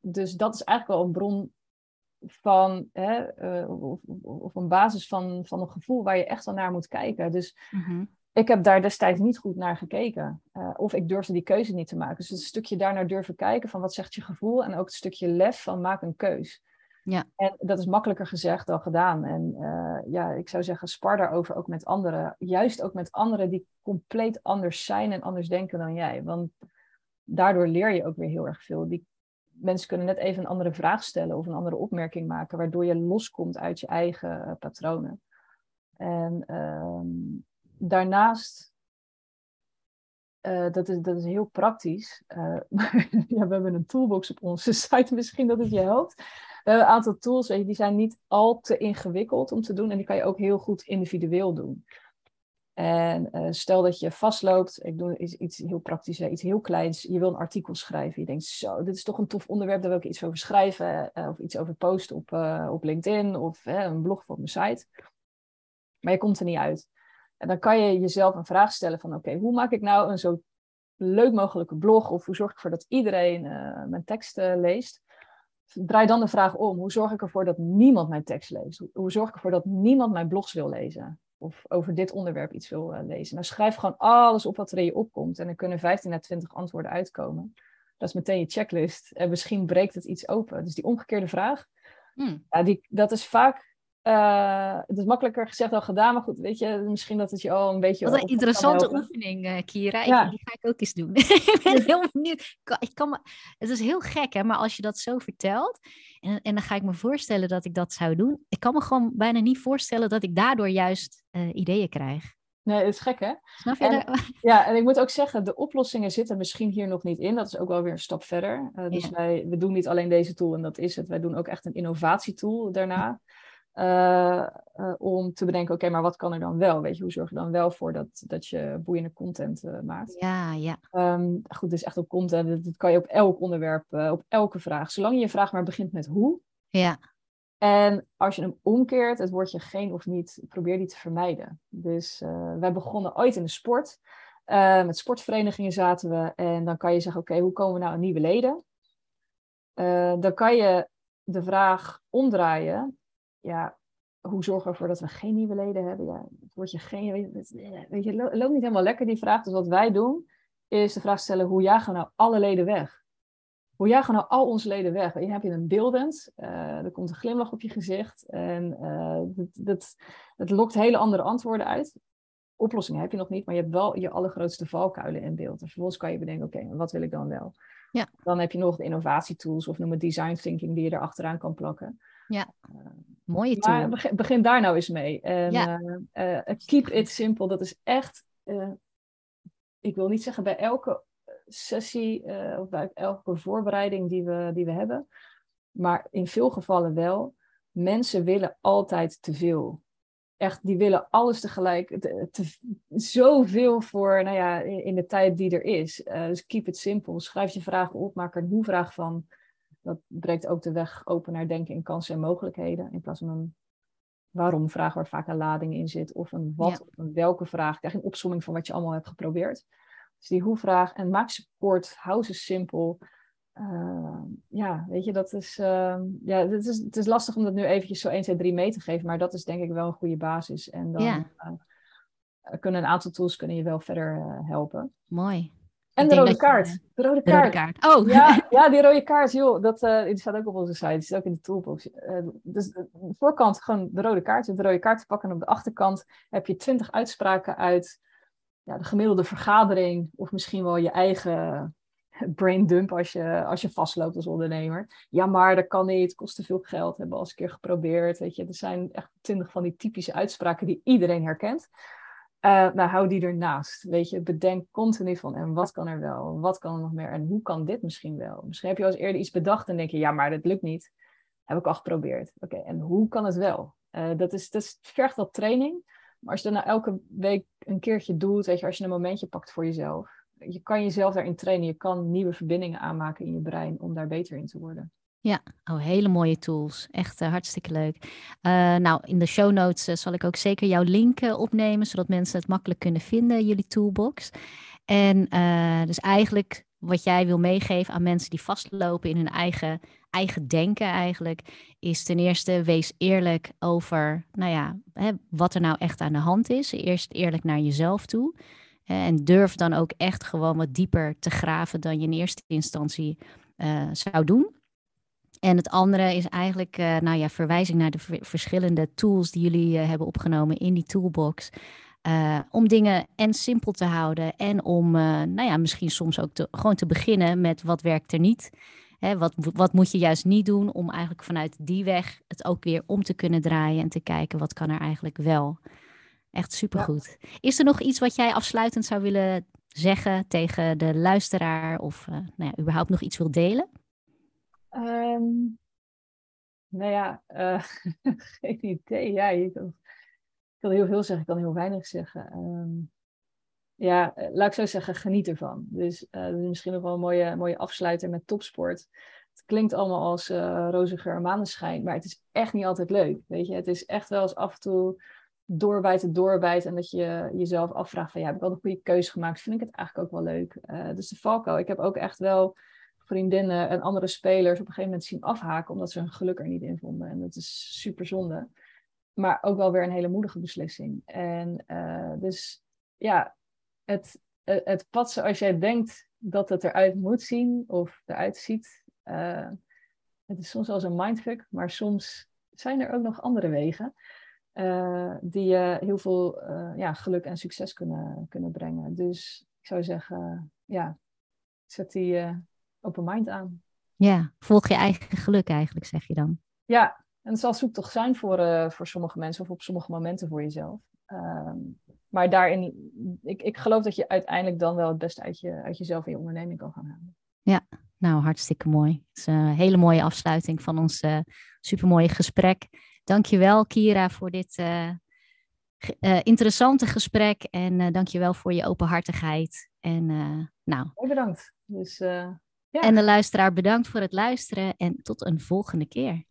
Speaker 2: dus dat is eigenlijk wel een bron van, hè, uh, of, of, een basis van, van een gevoel waar je echt wel naar moet kijken. Dus mm ik heb daar destijds niet goed naar gekeken. Uh, of ik durfde die keuze niet te maken. Dus het stukje daarnaar durven kijken van wat zegt je gevoel. En ook het stukje lef van maak een keus.
Speaker 1: Ja.
Speaker 2: En dat is makkelijker gezegd dan gedaan. En uh, ja, ik zou zeggen, spar daarover ook met anderen. Juist ook met anderen die compleet anders zijn en anders denken dan jij. Want daardoor leer je ook weer heel erg veel. Die mensen kunnen net even een andere vraag stellen of een andere opmerking maken, waardoor je loskomt uit je eigen uh, patronen. En uh, daarnaast, uh, dat, is, dat is heel praktisch, uh, ja, we hebben een toolbox op onze site, misschien dat het je helpt. We hebben een aantal tools, weet je, die zijn niet al te ingewikkeld om te doen en die kan je ook heel goed individueel doen. En uh, stel dat je vastloopt, ik doe iets, iets heel praktisch, iets heel kleins. Je wil een artikel schrijven. Je denkt, zo, dit is toch een tof onderwerp, daar wil ik iets over schrijven. Of iets over posten op, op LinkedIn of een blog voor mijn site. Maar je komt er niet uit. En dan kan je jezelf een vraag stellen van oké, hoe maak ik nou een zo leuk mogelijke blog of hoe zorg ik ervoor dat iedereen uh, mijn teksten leest? Draai dan de vraag om, hoe zorg ik ervoor dat niemand mijn tekst leest? Hoe zorg ik ervoor dat niemand mijn blogs wil lezen? Of over dit onderwerp iets wil uh, lezen? Nou, schrijf gewoon alles op wat er in je opkomt en er kunnen 15 à 20 antwoorden uitkomen. Dat is meteen je checklist en misschien breekt het iets open. Dus die omgekeerde vraag, hmm. ja, die, dat is vaak uh, het is makkelijker gezegd dan gedaan, maar goed, weet je, misschien dat het je al een beetje.
Speaker 1: Wat een interessante oefening, uh, Kira. Ja. Die ga ik ook eens doen. ik ben heel benieuwd. Ik kan me, het is heel gek, hè, maar als je dat zo vertelt, en, en dan ga ik me voorstellen dat ik dat zou doen. Ik kan me gewoon bijna niet voorstellen dat ik daardoor juist uh, ideeën krijg.
Speaker 2: Nee, dat is gek, hè?
Speaker 1: Snap je? En,
Speaker 2: ja, en ik moet ook zeggen, de oplossingen zitten misschien hier nog niet in. Dat is ook wel weer een stap verder. Uh, dus wij we doen niet alleen deze tool en dat is het. Wij doen ook echt een innovatietool daarna. Uh, uh, om te bedenken, oké, maar wat kan er dan wel? Weet je, hoe zorg je dan wel voor dat, dat je boeiende content uh, maakt?
Speaker 1: Ja, ja.
Speaker 2: Um, goed, dus echt op content, dat, kan je op elk onderwerp, op elke vraag. Zolang je je vraag maar begint met hoe.
Speaker 1: Ja.
Speaker 2: En als je hem omkeert, het woordje geen of niet, probeer die te vermijden. Dus wij begonnen ooit in de sport. met sportverenigingen zaten we. En dan kan je zeggen, oké, hoe komen we nou aan nieuwe leden? dan kan je de vraag omdraaien ja, hoe zorgen we ervoor dat we geen nieuwe leden hebben? Ja, het woordje geen, weet, weet je, loopt niet helemaal lekker die vraag. Dus wat wij doen, is de vraag stellen, hoe jagen we nou alle leden weg? Hoe jagen we nou al onze leden weg? Je hebt je een beeldend, uh, er komt een glimlach op je gezicht en uh, dat, dat, dat lokt hele andere antwoorden uit. Oplossingen heb je nog niet, maar je hebt wel je allergrootste valkuilen in beeld. En vervolgens kan je bedenken, oké, wat wil ik dan wel?
Speaker 1: Ja.
Speaker 2: Dan heb je nog de innovatietools of noem het design thinking die je er achteraan kan plakken.
Speaker 1: Ja, mooie tool.
Speaker 2: Maar begin, begin, daar nou eens mee. En, ja. uh, keep it simple, dat is echt, uh, ik wil niet zeggen bij elke sessie of bij elke voorbereiding die we, die we hebben, maar in veel gevallen wel. Mensen willen altijd te veel. Echt, die willen alles tegelijk. Te, te, zoveel voor, nou ja, in, in, de tijd die er is. dus keep it simple. Schrijf je vragen op, maak er een hoe-vraag van dat breekt ook de weg open naar denken in kansen en mogelijkheden. In plaats van een waarom vraag waar vaak een lading in zit. Of een wat of een welke vraag. Krijg je een opsomming van wat je allemaal hebt geprobeerd. Dus die hoe-vraag. En maak ze kort. Hou ze simpel. Uh, ja, weet je, dat is, uh, ja, het is, het is lastig om dat nu eventjes zo 1, 2, 3 mee te geven. Maar dat is denk ik wel een goede basis. En dan ja. uh, kunnen een aantal tools kunnen je wel verder helpen.
Speaker 1: Mooi.
Speaker 2: En de rode kaart. De rode kaart.
Speaker 1: Oh.
Speaker 2: Ja, ja, die rode kaart, joh. Dat, uh, die staat ook op onze site. Die zit ook in de toolbox. Uh, dus de voorkant gewoon de rode kaart. Je hebt de rode kaart te pakken. En op de achterkant heb je twintig uitspraken uit ja, de gemiddelde vergadering. Of misschien wel je eigen brain dump als je, als je vastloopt als ondernemer. Ja, maar dat kan niet. Het kost te veel geld. Hebben we al eens een keer geprobeerd. Weet je, er zijn echt twintig van die typische uitspraken die iedereen herkent. Uh, nou, hou die ernaast. Weet je, bedenk continu van en wat kan er wel? Wat kan er nog meer? En hoe kan dit misschien wel? Misschien heb je al eens eerder iets bedacht en denk je, ja, maar dat lukt niet. Heb ik al geprobeerd. Oké, en hoe kan het wel? Uh, dat, is, dat is, vergt wat training. Maar als je dat nou elke week een keertje doet, weet je, als je een momentje pakt voor jezelf. Je kan jezelf daarin trainen. Je kan nieuwe verbindingen aanmaken in je brein om daar beter in te worden.
Speaker 1: Ja, oh, hele mooie tools. Echt uh, hartstikke leuk. Uh, nou, in de show notes uh, zal ik ook zeker jouw link opnemen, zodat mensen het makkelijk kunnen vinden, jullie toolbox. En dus eigenlijk wat jij wil meegeven aan mensen die vastlopen in hun eigen, eigen denken eigenlijk, is ten eerste wees eerlijk over, nou ja, hè, wat er nou echt aan de hand is. Eerst eerlijk naar jezelf toe. En durf dan ook echt gewoon wat dieper te graven dan je in eerste instantie zou doen. En het andere is eigenlijk, uh, nou ja, verwijzing naar de verschillende tools die jullie uh, hebben opgenomen in die toolbox. Uh, om dingen en simpel te houden en om, nou ja, misschien soms ook te, gewoon te beginnen met wat werkt er niet. Hè, wat, wat moet je juist niet doen om eigenlijk vanuit die weg het ook weer om te kunnen draaien en te kijken wat kan er eigenlijk wel. Echt supergoed. Ja. Is er nog iets wat jij afsluitend zou willen zeggen tegen de luisteraar of nou ja, überhaupt nog iets wil delen?
Speaker 2: Um, nou ja, uh, geen idee. Ja, ik kan, heel veel zeggen, ik kan heel weinig zeggen. Um, ja, eh, laat ik zo zeggen, geniet ervan. Dus dat is misschien nog wel een mooie, mooie afsluiter met topsport. Het klinkt allemaal als uh, roze en maneschijn, maar het is echt niet altijd leuk. Weet je, het is echt wel eens af en toe doorbijten, doorbijten. En dat je jezelf afvraagt van, ja, heb ik wel een goede keuze gemaakt? Vind ik het eigenlijk ook wel leuk? Dus de valkuil. Ik heb ook echt wel vriendinnen en andere spelers op een gegeven moment zien afhaken omdat ze hun geluk er niet in vonden. En dat is super zonde. Maar ook wel weer een hele moedige beslissing. En uh, dus ja, het, het pad zoals jij denkt dat het eruit moet zien of eruit ziet. Uh, het is soms eens een mindfuck, maar soms zijn er ook nog andere wegen die je heel veel ja, geluk en succes kunnen, kunnen brengen. Dus ik zou zeggen, ja, zet die open mind aan.
Speaker 1: Ja, volg je eigen geluk eigenlijk, zeg je dan.
Speaker 2: Ja, en het zal zoektocht zijn voor, voor sommige mensen of op sommige momenten voor jezelf. Ehm, maar daarin, ik, ik geloof dat je uiteindelijk dan wel het beste uit, je, uit jezelf en je onderneming kan gaan halen.
Speaker 1: Ja, nou hartstikke mooi. Het is een hele mooie afsluiting van ons uh, supermooie gesprek. Dankjewel Kira voor dit uh, uh, interessante gesprek en dankjewel voor je openhartigheid. En nou.
Speaker 2: bedankt. Dus,
Speaker 1: En de luisteraar bedankt voor het luisteren en tot een volgende keer.